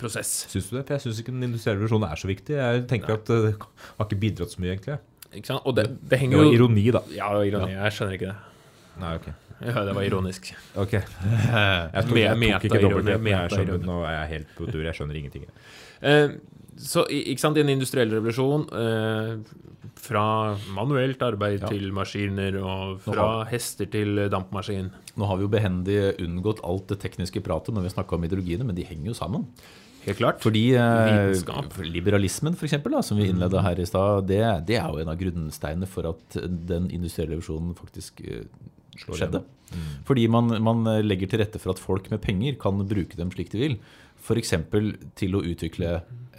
prosess. Syns du det? For jeg syns ikke den industrielle revolusjonen er så viktig. Jeg tenker at det har ikke bidratt så mye, egentlig. Ikke sant? Og det, det Det henger var jo ironi, da. Ja, var ironi. Jeg skjønner ikke det. Nei, ok. Ja, det var ironisk. Ok. Jeg tok, jeg tok ikke men Jeg skjønner, nå er jeg helt på tur. Jeg skjønner ingenting. Eh, så ikke sant, i en industriell revolusjon eh, Fra manuelt arbeid Ja. til maskiner, og fra hester til dampmaskin. Nå har vi jo behendig unngått alt det tekniske pratet når vi har snakka om ideologiene, men de henger jo sammen. Helt klart. Fordi eh, liberalismen, for eksempel, da, som vi innleda her i stad, det, det er jo en av grunnsteinene for at den industrielle revolusjonen faktisk eh, skjedde. Fordi man, man legger til rette for at folk med penger kan bruke dem slik de vil. F.eks. til å utvikle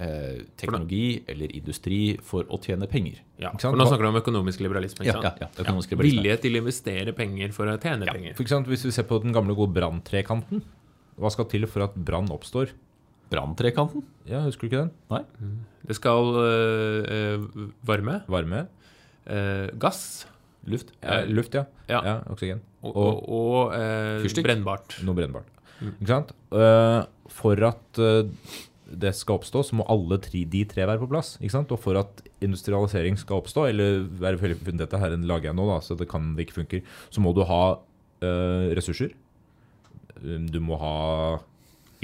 eh, teknologi eller industri for å tjene penger. Ja, Ikke sant? for nå snakker du om økonomisk liberalisme. Ja, Ikke sant? ja, ja, økonomisk liberalisme. Vilje til å investere penger for å tjene penger. For eksempel, hvis vi ser på den gamle, gode branntrekanten, hva skal til for at brann oppstår? Branntrekanten? Ja, Husker du ikke den? Nei? Det skal øh, øh, varme, Varme? øh, gass Luft? Ja, luft, ja. Ja. ja. Oksygen. og, og, og øh, brennbart. Noe brennbart. Ikke sant? Eh, for at uh, det skal oppstå, så må alle tre, de tre være på plass. Ikke sant? Og for at industrialisering skal oppstå, eller være dette her lager jeg nå, da, så det kan det ikke funker, så må du ha uh, ressurser. Um, Du må ha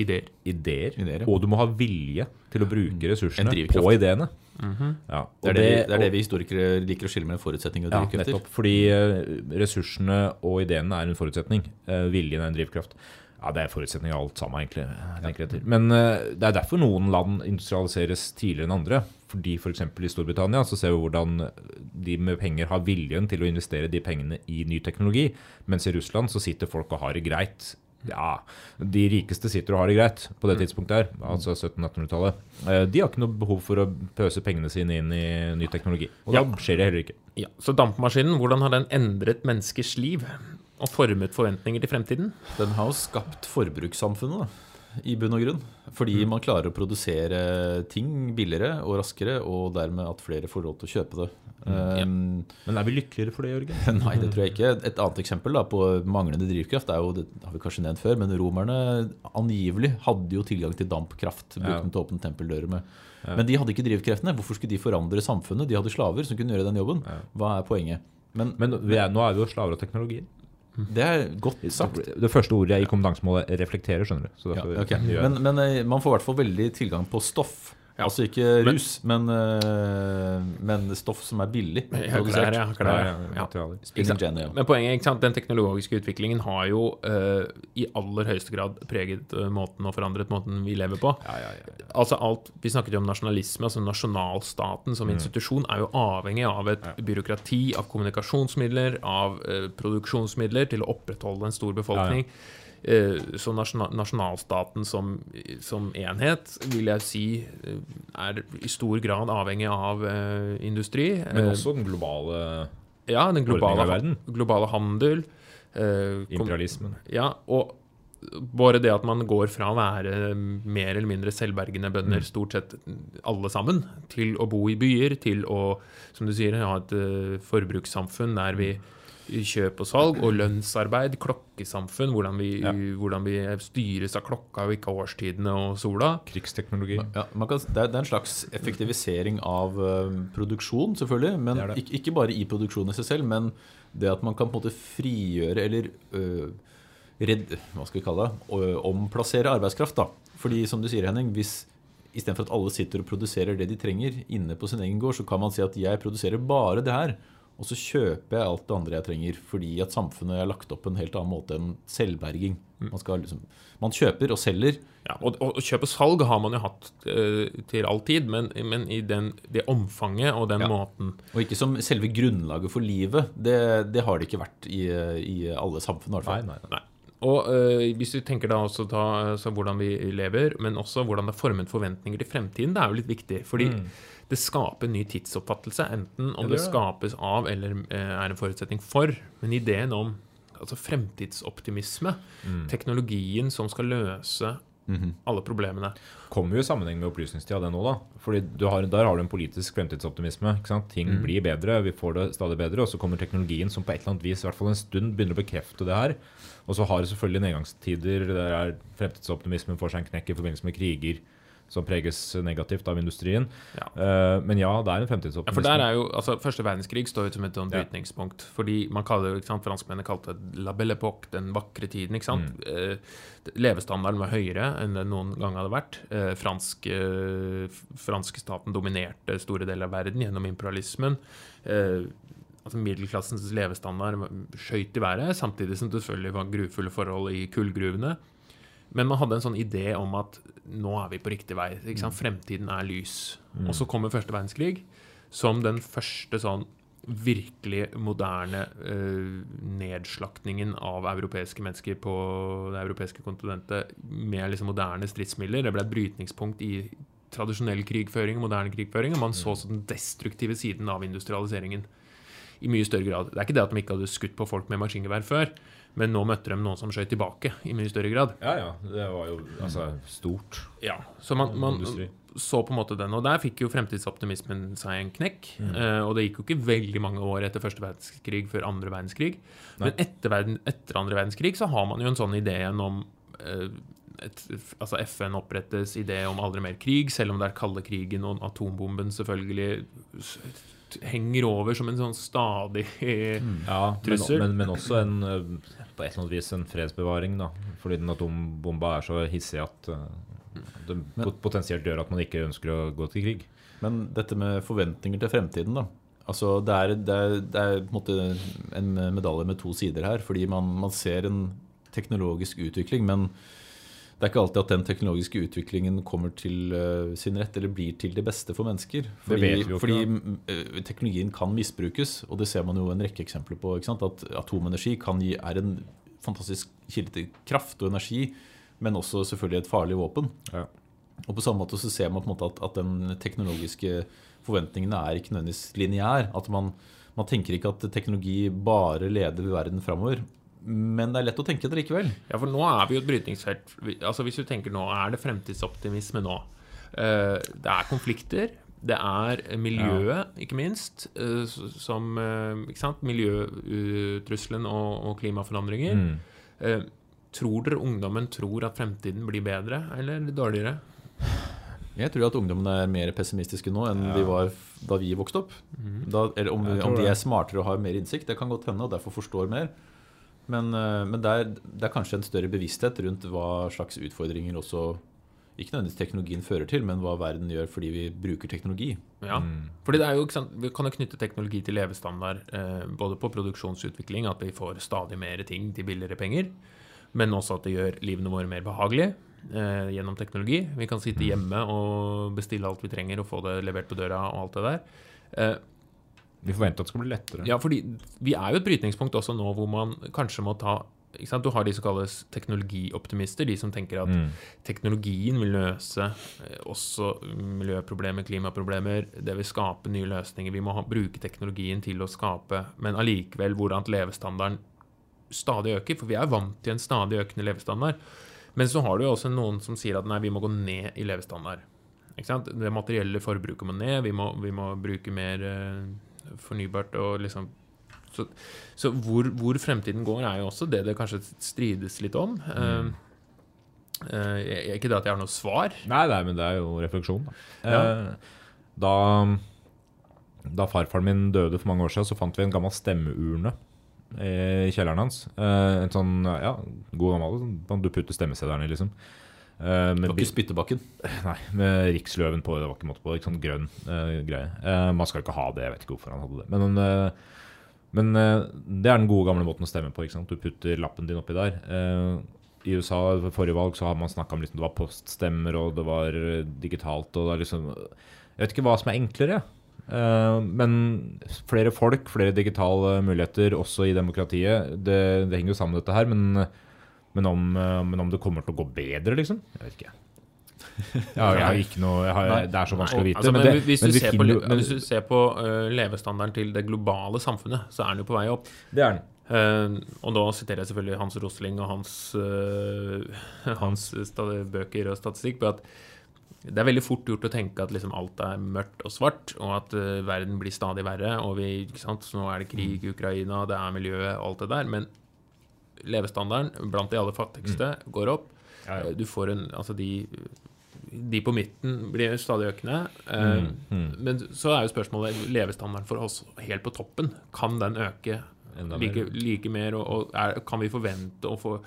Ideer. ideer, Ideer, ja. og du må ha vilje til å bruke ressursene på ideene. på ideene. ja, og Det er det, vi- det er det vi historikere liker å skille mellom forutsetning og ja, drivkrefter. nettopp. Fordi ressursene og ideene er en forutsetning. Viljen er en drivkraft. Ja, Det er forutsetning av alt sammen, egentlig. jeg til. Men uh, det er derfor noen land industrialiseres tidligere enn andre. Fordi F.eks. i Storbritannia så ser vi hvordan de med penger har viljen til å investere de pengene i ny teknologi. Mens i Russland så sitter folk og har det greit. Ja, De rikeste sitter og har det greit på det tidspunktet her, altså 1700-1800-tallet. Eh, De har ikke noe behov for å pøse pengene sine inn i ny teknologi. Og da skjer det heller ikke. Ja, Så dampmaskinen, hvordan har den endret menneskers liv? Og formet forventninger til fremtiden? Den har jo skapt forbrukssamfunnet, da, i bunn og grunn. Fordi man klarer å produsere ting billigere og raskere, og dermed at flere får lov til å kjøpe det. Um, Men er vi lykkeligere for det, Jørgen? Nei, det tror jeg ikke. Et annet eksempel da, på manglende drivkraft er jo, det har vi kanskje nevnt før, men romerne angivelig hadde jo tilgang til dampkraft. Brukte Ja. den til å åpne tempeldører med. Men de hadde ikke drivkreftene. Hvorfor skulle de forandre samfunnet? De hadde slaver som kunne gjøre den jobben. Hva er poenget? Men Men er, nå er vi jo slaver av teknologien. Det er godt sagt. Det første ordet i kompetansemålet reflekterer, skjønner du. Så Ja, derfor ok. gjør jeg det. Men, men eh, man får i hvert fall veldig tilgang på stoff. Ja. Altså ikke rus, men, eh, men stoff som er billig. Produsert. ja, klær, Ja, klær, ja. Men poenget, sant? den teknologiske utviklingen har jo uh, i aller høyeste grad preget eh, måten og forandret måten vi lever på. Ja, ja, ja. Altså alt, Vi snakket jo om nasjonalisme. altså Nasjonalstaten som institusjon er jo avhengig av et byråkrati, av kommunikasjonsmidler, av uh, produksjonsmidler til å opprettholde en stor befolkning. Eh, så nasjonalstaten som, som enhet vil jeg si eh, er i stor grad avhengig av eh, industri. Men også den globale ja, den globale, verden. globale handel. imperialismen. ja, og bare det at man går fra å være mer eller mindre selvbergende bønder, stort sett alle sammen, til å bo i byer, til å, som du sier, ha et forbrukssamfunn der vi kjøp og salg og lønnsarbeid, klokkesamfunn, hvordan vi, Ja. hvordan vi styres av klokka og ikke årstidene og sola. Krigsteknologi. Ja, man kan, det, er, en slags effektivisering av eh, produksjon, selvfølgelig. Men Det det. Ikke, ikke bare i produksjonen i seg selv, men det at man kan på en måte frigjøre eller øh, redd, hva skal vi kalle det, omplassere arbeidskraft. da. Fordi som du sier, Henning, hvis istedenfor at alle sitter og produserer det de trenger inne på sin egen gård, så kan man si at jeg produserer bare det her. Og så kjøper jeg alt det andre jeg trenger, fordi at samfunnet er lagt opp på en helt annen måte enn selvberging. Man, skal liksom, man kjøper og selger. Ja, og, og kjøp og salg har man jo hatt eh, til all tid, men, men i den, det omfanget og den Ja. måten Og ikke som selve grunnlaget for livet. Det, det har det ikke vært i, i alle samfunn. i hvert Nei, fall. nei, nei. Nei. Og øh, hvis du tenker da også ta altså hvordan vi lever, men også hvordan det er formet forventninger til fremtiden, det er jo litt viktig. Fordi det skaper en ny tidsoppfattelse, enten om Mm. Det det, skapes av eller eh, er en forutsetning for. Men ideen om altså fremtidsoptimisme, Mm. teknologien som skal løse Mhm. alle problemene. kommer jo i sammenheng med opplysningstida, det nå, da. Fordi du har, Der har du en politisk fremtidsoptimisme. Ting Mm. blir bedre, vi får det stadig bedre. Og så kommer teknologien som på et eller annet vis, i hvert fall en stund, begynner å bekrefte det her. Og så har det selvfølgelig nedgangstider der er fremtidsoptimismen får seg en knekk i forbindelse med kriger som preges negativt av industrien. Ja. Uh, men ja, det er en Ja, for der er jo, altså Første verdenskrig står ut som et sånt Ja. brytningspunkt. Fordi man kaller det, ikke sant, Franskmennene kalte det 'la belle époque', den vakre tiden. ikke sant? Mm. Uh, levestandarden var høyere enn den noen gang hadde vært. Uh, fransk, uh, fransk staten dominerte store deler av verden gjennom imperialismen. Uh, altså Middelklassens levestandard skjøt i været, samtidig som det selvfølgelig var grufulle forhold i kullgruvene. Men man hadde en sånn idé om at nå er vi på riktig vei. Sant? Fremtiden er lys. Og så kommer første verdenskrig som den første sånn virkelig moderne uh, nedslaktningen av europeiske mennesker på det europeiske kontinentet med liksom moderne stridsmidler. Det ble et brytningspunkt i tradisjonell krigføring og moderne krigføring. Og man så også den destruktive siden av industrialiseringen i mye større grad. Det er ikke det at de ikke hadde skutt på folk med maskingevær før, men nå møtte de noen som skjøt tilbake i mye større grad. Ja, ja. Det var jo altså stort. Ja, så man, man så på en måte den. Og der fikk jo fremtidsoptimismen seg en knekk. Eh, og det gikk jo ikke veldig mange år etter første verdenskrig før andre verdenskrig. Men etter, verden, etter andre verdenskrig så har man jo en sånn idé igjen om uh, et, altså FN opprettes idé om aldri mer krig, selv om det er kalde krigen og atombomben selvfølgelig henger over som en sånn stadig Ja, Trussel. men, men også en, eh, på et eller annet vis en fredsbevaring, da. Fordi den atombomba er så hissig at eh, det men, potensielt gjør at man ikke ønsker å gå til krig. Men dette med forventninger til fremtiden, da. Altså, det er, det er, det er på en måte en medalje med to sider her. Fordi man, man ser en teknologisk utvikling, men det er ikke alltid at den teknologiske utviklingen kommer til uh, sin rett eller blir til det beste for mennesker. Fordi, ikke, fordi eh, teknologien kan misbrukes, og det ser man jo en rekke eksempler på. At atomenergi kan gi, er en fantastisk kilde til kraft og energi, men også selvfølgelig et farlig våpen. Ja. Og på samme måte så ser man på en måte at, at den teknologiske forventningene er ikke nødvendigvis lineær. At man, man tenker ikke at teknologi bare leder verden framover. Men det er lett å tenke det likevel. Ja, for nå er vi jo et brytningsfelt. Altså Hvis du tenker nå, er det fremtidsoptimisme nå? Eh, det er konflikter. Det er miljøet, ikke minst, eh, som eh, ikke sant? Miljøtrusselen og, og klimaforandringer. Mm. Eh, tror dere ungdommen tror at fremtiden blir bedre eller dårligere? Jeg tror at ungdommene er mer pessimistiske nå enn de var da vi vokste opp. Da, eller om, om de er smartere og har mer innsikt, det kan godt hende, og derfor forstår mer. Men, eh, men det, er, det er kanskje en større bevissthet rundt hva slags utfordringer også ikke nødvendigvis teknologien fører til, men hva verden gjør fordi vi bruker teknologi. Ja, fordi det er jo, ikke sant, Vi kan jo knytte teknologi til levestandard, eh, både på produksjonsutvikling, at vi får stadig mer ting til billigere penger, men også at det gjør livene våre mer behagelige eh, gjennom teknologi. Vi kan sitte hjemme og bestille alt vi trenger og få det levert på døra og alt det der. Eh, Vi forventer at det skal bli lettere. ja, fordi vi er jo et brytningspunkt også nå hvor man kanskje må ta? Du har de som kalles teknologioptimister, de som tenker at Mm. teknologien vil løse eh, også miljøproblemer, klimaproblemer. Det vil skape nye løsninger. Vi må ha, bruke teknologien til å skape, men allikevel hvordan levestandarden stadig øker. For vi er vant til en stadig økende levestandard. Men så har du jo også noen som sier at nei, vi må gå ned i levestandard. Det materielle forbruket må ned, vi må, vi må bruke mer eh, fornybart og liksom Så, så hvor, hvor fremtiden går, er jo også det det kanskje strides litt om. Eh, Uh, ikke det at jeg har noe svar. Nei, nei, men det er jo refleksjon. Da. Ja. Uh, da, da farfaren min døde for mange år siden, så fant vi en gammel stemmeurne i kjelleren hans. Eh, en sånn ja, god gammel sånn du putter stemmeseddelen i, liksom. Eh, Det var ikke spyttebakken. nei, med riksløven på, det var ikke måte på. Ikke sånn grønn uh, greie. Uh, man skal ikke ha det, jeg vet ikke hvorfor han hadde det. Men, eh, men eh, det er den gode gamle måten å stemme på. Du putter lappen din oppi der. Eh, I USA ved forrige valg så har man snakka om liksom, det var poststemmer og det var eh, digitalt. og det er liksom, Jeg vet ikke hva som er enklere. Eh, men flere folk, flere digitale muligheter også i demokratiet. Det, det henger jo sammen med dette her. Men, men, om, eh, men om det kommer til å gå bedre, liksom? Jeg vet ikke. Ja, jeg har ikke noe har, Det er så vanskelig å vite. Altså, men, det- hvis, men du vi ser på, men- hvis du ser på uh, levestandarden til det globale samfunnet, så er den jo på vei opp. Det er den. Uh, og da siterer jeg selvfølgelig Hans Rosling og hans, uh, hans bøker og statistikk på at det er veldig fort gjort å tenke at liksom alt er mørkt og svart, og at verden blir stadig verre. og vi, Nå er det krig i Ukraina, det er miljøet og alt det der. Men levestandarden blant de aller fattigste går opp. Ja, ja. Eh, Du får en Altså, de, de på midten blir stadig økende. Mm. Mm, Men så er jo spørsmålet levestandarden for oss helt på toppen. Kan den øke like, mer. like mer? Og, og er, kan vi forvente å få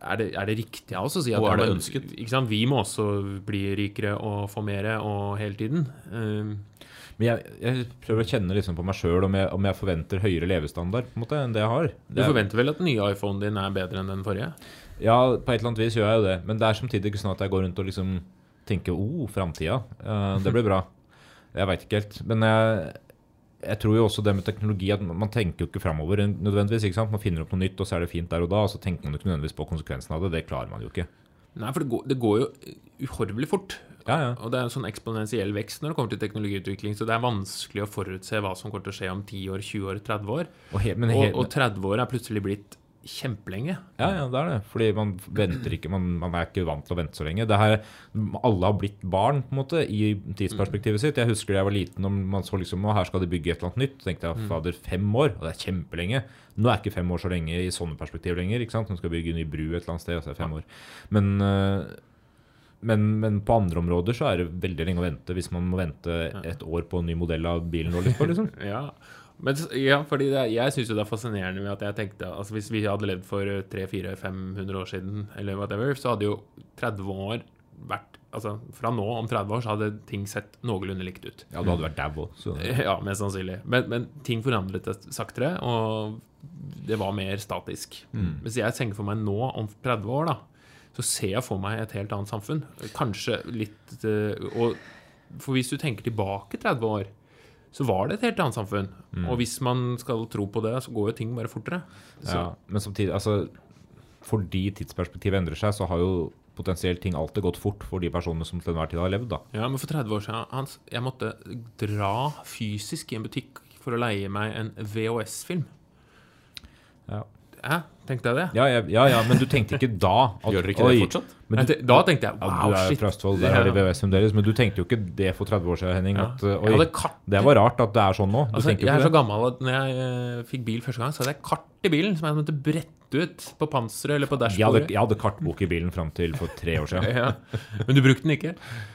er det, er det riktig av oss å si at Og er det ønsket? Vi må også bli rikere og få mer og hele tiden? Eh, Men jeg, jeg prøver å kjenne liksom på meg sjøl om, om jeg forventer høyere levestandard på en måte, enn det jeg har. du Det er- forventer vel at den nye iPhonen din er bedre enn den forrige? Ja, på et eller annet vis gjør jeg jo det. Men det er samtidig ikke sånn at jeg går rundt og liksom tenker oh, framtida. Uh, det blir bra. Jeg veit ikke helt. Men jeg, jeg tror jo også det med teknologi at man man tenker jo ikke framover nødvendigvis. ikke sant? Man finner opp noe nytt, og så er det fint der og da. Og så tenker man jo ikke nødvendigvis på konsekvensen av det. Det klarer man jo ikke. Nei, for det går, det går jo uhorvelig fort. Ja, ja. Og det er en sånn eksponentiell vekst når det kommer til teknologiutvikling, så det er vanskelig å forutse hva som kommer til å skje om 10 år, 20 år, 30 år. Og, he, men Og, og 30 år er plutselig blitt kjempelenge. Ja, ja, det er det. Fordi man venter ikke, man, man er ikke vant til å vente så lenge. Det her, alle har blitt barn på en måte, i tidsperspektivet sitt. Jeg husker da jeg var liten og man så liksom her skal de bygge et eller annet nytt. Så tenkte jeg fader, fem år? Og det er kjempelenge. Nå er ikke fem år så lenge i sånne perspektiv lenger. ikke sant? Nå skal bygge en ny bru et eller annet sted, og så er det fem år. Men, øh, men, men på andre områder så er det veldig lenge å vente hvis man må vente et år på en ny modell av bilen. Liksom. Ja, men, ja fordi det, jeg syns jo det er fascinerende med at jeg tenkte altså Hvis vi hadde levd for 300-400-500 år siden, eller whatever, så hadde jo 30 år vært Altså, fra nå om 30 år så hadde ting sett noenlunde likt ut. Ja, du hadde vært dau òg, Ja, mest sannsynlig. Men, men ting forandret seg saktere, og det var mer statisk. Hvis jeg tenker for meg nå, om 30 år, da, så ser jeg for meg et helt annet samfunn. Kanskje litt eh, og, For hvis du tenker tilbake 30 år, så var det et helt annet samfunn. Og hvis man skal tro på det, så går jo ting bare fortere. Så, ja. Men samtidig, altså Fordi tidsperspektivet endrer seg, så har jo potensielt ting alltid gått fort for de personene som til enhver tid har levd, da. Ja, men for 30 år siden Hans, jeg måtte dra fysisk i en butikk for å leie meg en VHS-film. Ja. Hæ? Tenkte jeg det? Ja, ja, ja, ja, men du tenkte ikke da at Gjør dere ikke oi, det fortsatt? Men du, da tenkte jeg ja, du er shit. fra Østfold, der har de VVS fremdeles, men du tenkte jo ikke det for 30 år siden, Henning. Ja. At uh, oi, det var rart at det er sånn nå. Du Altså, jeg er så gammel at når jeg uh, fikk bil første gang, så hadde jeg kart i bilen som jeg måtte brette ut på panseret eller på Jeg hadde, dashbordet. jeg hadde kartbok i bilen fram til for tre år siden. Ja. Men du brukte den ikke?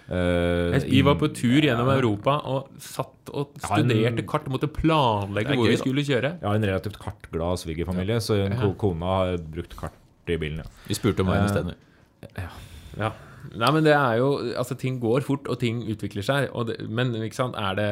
Uh, Vi var på tur gjennom ja. Europa og satt og studerte en- kart. Måtte planlegge hvor gøy, vi skulle kjøre. Jeg har en relativt kartglad svigerfamilie, så kona har brukt kart i bilen, ja. Vi spurte om veien uh, isteden. Ja. Nei, men det er jo Altså, ting går fort, og ting utvikler seg. Det, men ikke sant, er det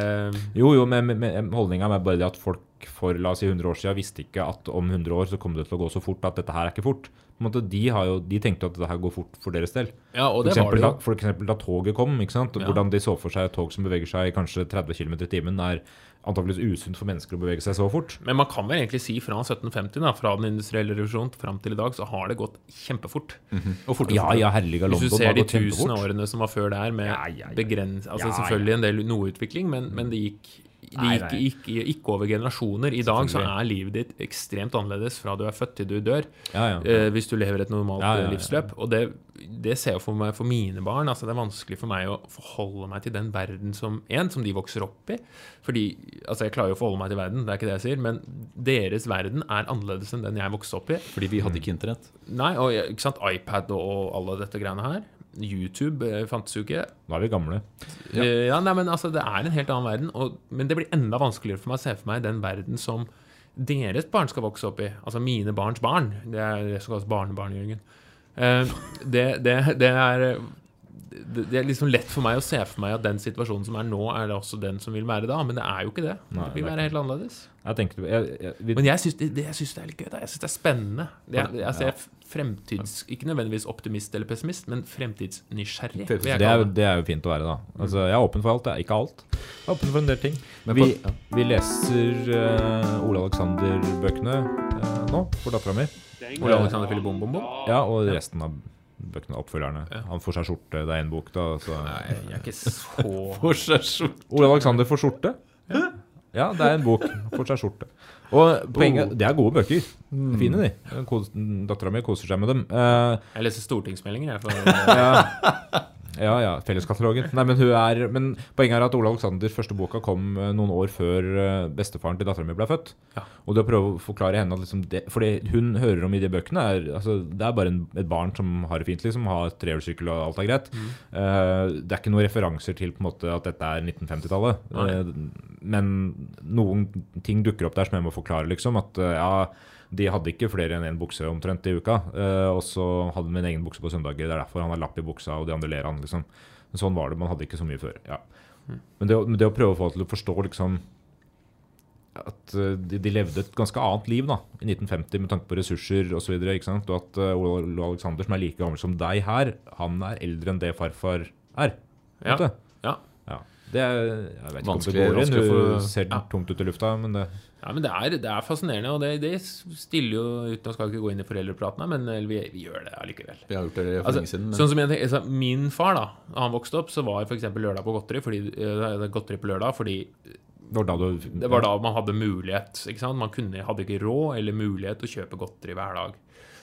Jo, jo, men, men, holdninga er bare det at folk for la oss si 100 år siden visste ikke at om 100 år så kommer det til å gå så fort at dette her er ikke fort. De, har jo, de tenkte at dette her går fort for deres del. Ja, og For det var eksempel, det da, jo. for eksempel da toget kom, ikke sant? Ja. hvordan de så for seg et tog som beveger seg i kanskje 30 km i timen, er antakeligvis usunt for mennesker å bevege seg så fort. Men man kan vel egentlig si fra 1750, da, fra den industrielle revolusjonen fram til i dag, så har det gått kjempefort. Og fortere, Ja, ja, herliga Hvis London du ser de tusen årene som var før der, med Ja, ja, begrens... Altså selvfølgelig en del noe utvikling, men, men det gikk det gikk, gikk gikk, over generasjoner. I dag så er livet ditt ekstremt annerledes fra du er født til du dør. Ja, ja. eh, hvis du lever et normalt Ja, livsløp. Og det, det ser jeg for meg for mine barn. altså Det er vanskelig for meg å forholde meg til den verden som en, som de vokser opp i. Fordi, altså Jeg klarer jo å forholde meg til verden, det er ikke det jeg sier, men deres verden er annerledes enn den jeg vokste opp i. Fordi vi hadde ikke internett. Nei, og ikke sant, iPad og, og alle dette greiene her. YouTube eh, fantes jo ikke. Nå er vi gamle. Ja. ja, nei, men altså, Det er en helt annen verden. Og, men det blir enda vanskeligere for meg å se for meg den verden som deres barn skal vokse opp i. Altså mine barns barn. Det er det som kalles barnebarn, Jørgen. Uh, det, det, det er det, er liksom lett for meg å se for meg at den situasjonen som er nå, er det også den som vil være da. Men det er jo ikke det. Nei, det vil er være helt annerledes. Jeg jeg, jeg, vi, Men jeg syns det, det, er litt gøy. Da. Jeg syns det er spennende. Det, jeg, jeg ser fremtids... Ikke nødvendigvis optimist eller pessimist, men fremtidsnysgjerrig. det, er, det. er jo fint å være, da. Altså, jeg er åpen for alt. Jeg er ikke alt. Jeg er åpen for en del ting. Men Vi, vi leser uh, Ole Alexander-bøkene uh, nå for dattera mi. Ole Alexander Filip Bom Bom Bom. Ja, og resten av bøkene, oppfølgerne. Han får seg skjorte, det er én bok, da. Så. Nei, jeg er ikke så Får seg skjorte? Ole Alexander får skjorte. Ja, ja, det er en bok. Får seg skjorte. Og poenget, Det er gode bøker. Fine, de. Dattera mi koser seg med dem. Uh, Jeg leser stortingsmeldinger, jeg. For, ja, ja, ja Felleskatalogen. Nei, men, hun er, men poenget er at Ole Alexanders første boka kom eh, noen år før eh, bestefaren til dattera mi ble født. Ja. Og det å prøve å forklare henne at liksom det, For det hun hører om i de bøkene, er altså, det er bare en, et barn som har det fint, liksom. Har trehjulssykkel og alt er greit. Eh, det er ikke noen referanser til på en måte at dette er 1950-tallet. Nei. Eh, men noen ting dukker opp der som jeg må forklare, liksom. At uh, ja de hadde ikke flere enn én bukse omtrent i uka. eh, og så hadde de en egen bukse på søndager. Det er derfor han har lapp i buksa, og de andre ler han. liksom. Men sånn var det. Man hadde ikke så mye før. ja. Men det, men det å prøve å få til å forstå liksom at eh, de, de levde et ganske annet liv da, i 1950 med tanke på ressurser osv. Og, så og at uh, Ole Alexander, som er like gammel som deg her, han er eldre enn det farfar er. Ja. Det er, jeg vet ikke Vanskelig- om det går inn. for- ser ja. tomt ut i lufta, men det ja, men det er, det er fascinerende, og det, det stiller jo ut Nå skal vi ikke gå inn i foreldrepraten, men vi, vi gjør det allikevel. Vi har gjort det for Altså, lenge siden. Men sånn som jeg, tenker- altså, min far, da da han vokste opp, så var f.eks. lørdag på godteri fordi, eh, godteri på lørdag fordi det var da du det var da man hadde mulighet. Ikke sant? Man kunne, hadde ikke råd eller mulighet til å kjøpe godteri hver dag.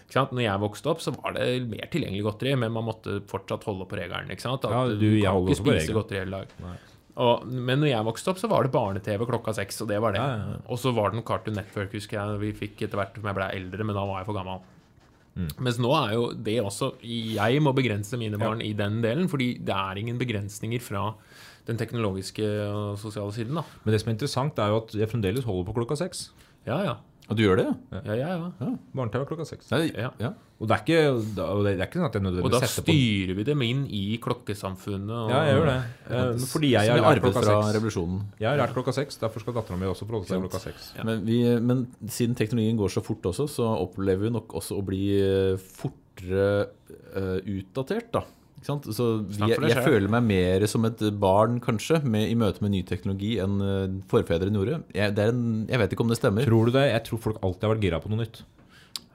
Ikke sant? Når jeg vokste opp, så var det mer tilgjengelig godteri, men man måtte fortsatt holde på regelen. Ikke sant? At Ja, du, du, kan ikke spise godteri hele dag. Nei. Og, men når jeg vokste opp, så var det barne-TV klokka seks, og det var det. Ja, ja, ja. Og så var det noe Cartoon Network, husker jeg, vi fikk etter hvert som jeg ble eldre, men da var jeg for gammel. Mm. Mens nå er jo det også Jeg må begrense mine barn i den delen, fordi det er ingen begrensninger fra den teknologiske og sosiale siden, da. Men det som er interessant, er jo at jeg fremdeles holder på klokka seks. Ja, ja. Og du gjør det, ja? Ja, ja, ja. Barne-TV klokka seks. Nei, Ja. ja. Og det er ikke, da- det er ikke sånn at jeg nødvendigvis setter på styrer vi dem inn i klokkesamfunnet. Og, Ja, jeg gjør det. Eh, fordi jeg har lært klokka seks. revolusjonen. Jeg har lært klokka seks, derfor skal dattera mi også forholde seg til klokka seks. Men, vi, men siden teknologien går så fort også, så opplever vi nok også å bli eh, fortere uh, utdatert, da. Ikke sant? Så vi, Snakk jeg føler meg mer som et barn, kanskje, med, i møte med ny teknologi enn eh, forfedrene gjorde. Jeg, det er en, jeg vet ikke om det stemmer. Tror du det? Jeg tror folk alltid har vært gira på noe nytt.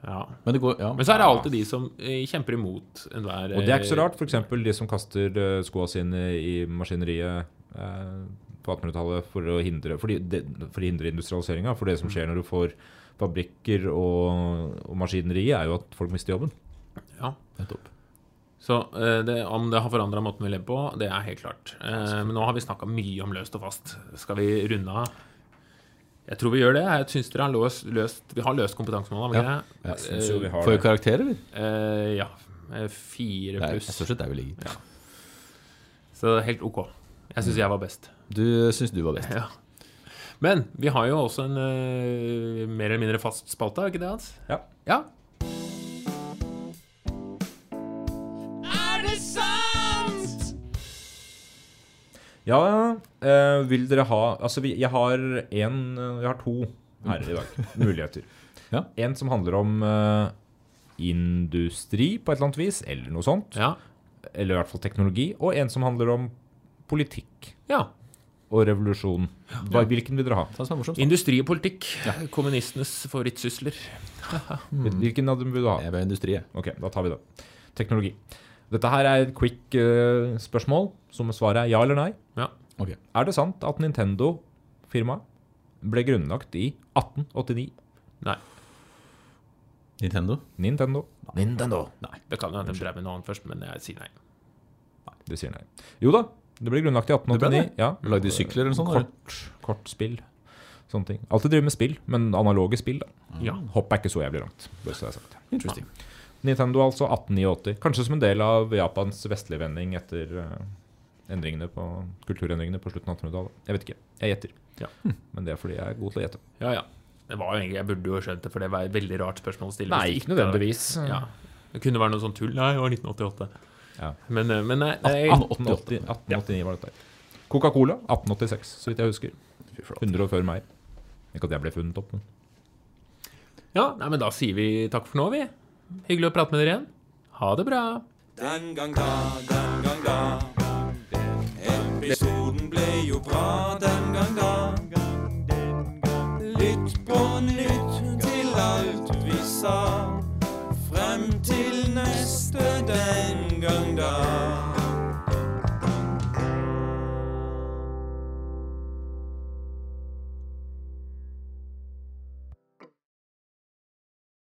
Ja. Men det går, ja. Men så er det alltid de som eh, kjemper imot enhver Og det er ikke så eh, rart. F.eks. de som kaster skoa sine i maskineriet eh, på 1800-tallet for å hindre, for å hindre industrialiseringa. For det som skjer når du får fabrikker og, og maskineri, er jo at folk mister jobben. Ja. Nettopp. Så eh, det, om det har forandra måten vi lever på, det er helt klart. Eh, men nå har vi snakka mye om løst og fast. Skal vi runde av? Jeg tror vi gjør det. Jeg syns dere har løst, løst Vi har løst kompetansemålene. Ja. jeg synes jo vi har Får vi karakter, eller? Uh, ja. Eh, Fire Det er pluss. stort sett der vi ligger. Så er helt OK. Jeg syns jeg var best. Du syns du var best. Ja. Men vi har jo også en uh, mer eller mindre fast spalte, er ikke det, Hans? Ja. ja. Ja, eh, vil dere ha Altså, vi, jeg har en Jeg har to her i dag. Muligheter. Ja. En som handler om eh, industri på et eller annet vis, eller noe sånt. Ja. Eller i hvert fall teknologi. Og en som handler om politikk ja. og revolusjon. Hva, hvilken vil dere ha? Det morsomt. Industri og politikk. Kommunistenes favorittsysler. Hvilken av dem vil du ha? Jeg vil ha industri. Ok, da tar vi det. Teknologi. Dette her er et quick uh, spørsmål, som svaret er ja eller nei. Ja. Okay. Er det sant at Nintendo-firmaet ble grunnlagt i 1889? Nei. Nintendo? Nintendo. Nintendo. Det kan jo hende de drev med noe annet først, men jeg sier nei. nei. Du sier nei. Jo da, det ble grunnlagt i 1889. det? Ja. Lagde de sykler eller noe sånt. Kort, kort spill. Sånne ting. Alltid driver med spill, men analoge spill. da. Ja. Hopp er ikke så jævlig langt. bare så jeg har sagt. Interesting. Nintendo altså 1889. Kanskje som en del av Japans vestlige vending etter eh, endringene på, kulturendringene på slutten av 1800-tallet. Jeg vet ikke. Jeg gjetter. Ja. Men det er fordi jeg er god til å gjette. Ja, ja. Det var jo egentlig, Jeg burde jo skjønt det, for det var et veldig rart spørsmål å stille. Nei, ikke nødvendigvis. Ja. Det kunne være noe sånn tull. Nei, det var 1988. Ja. Men, eh, men nei, nei 1880, 1889 var dette. Coca-Cola 1886, så vidt jeg husker. 100 år før meg. Ikke at jeg ble funnet opp, men Ja, nei, men da sier vi takk for nå, vi. Hyggelig å prate med dere igjen. Ha det bra. Den gang da, den gang da. Episoden ble jo bra den gang da. Lytt på nytt til alt vi sa. Frem til neste den gang da.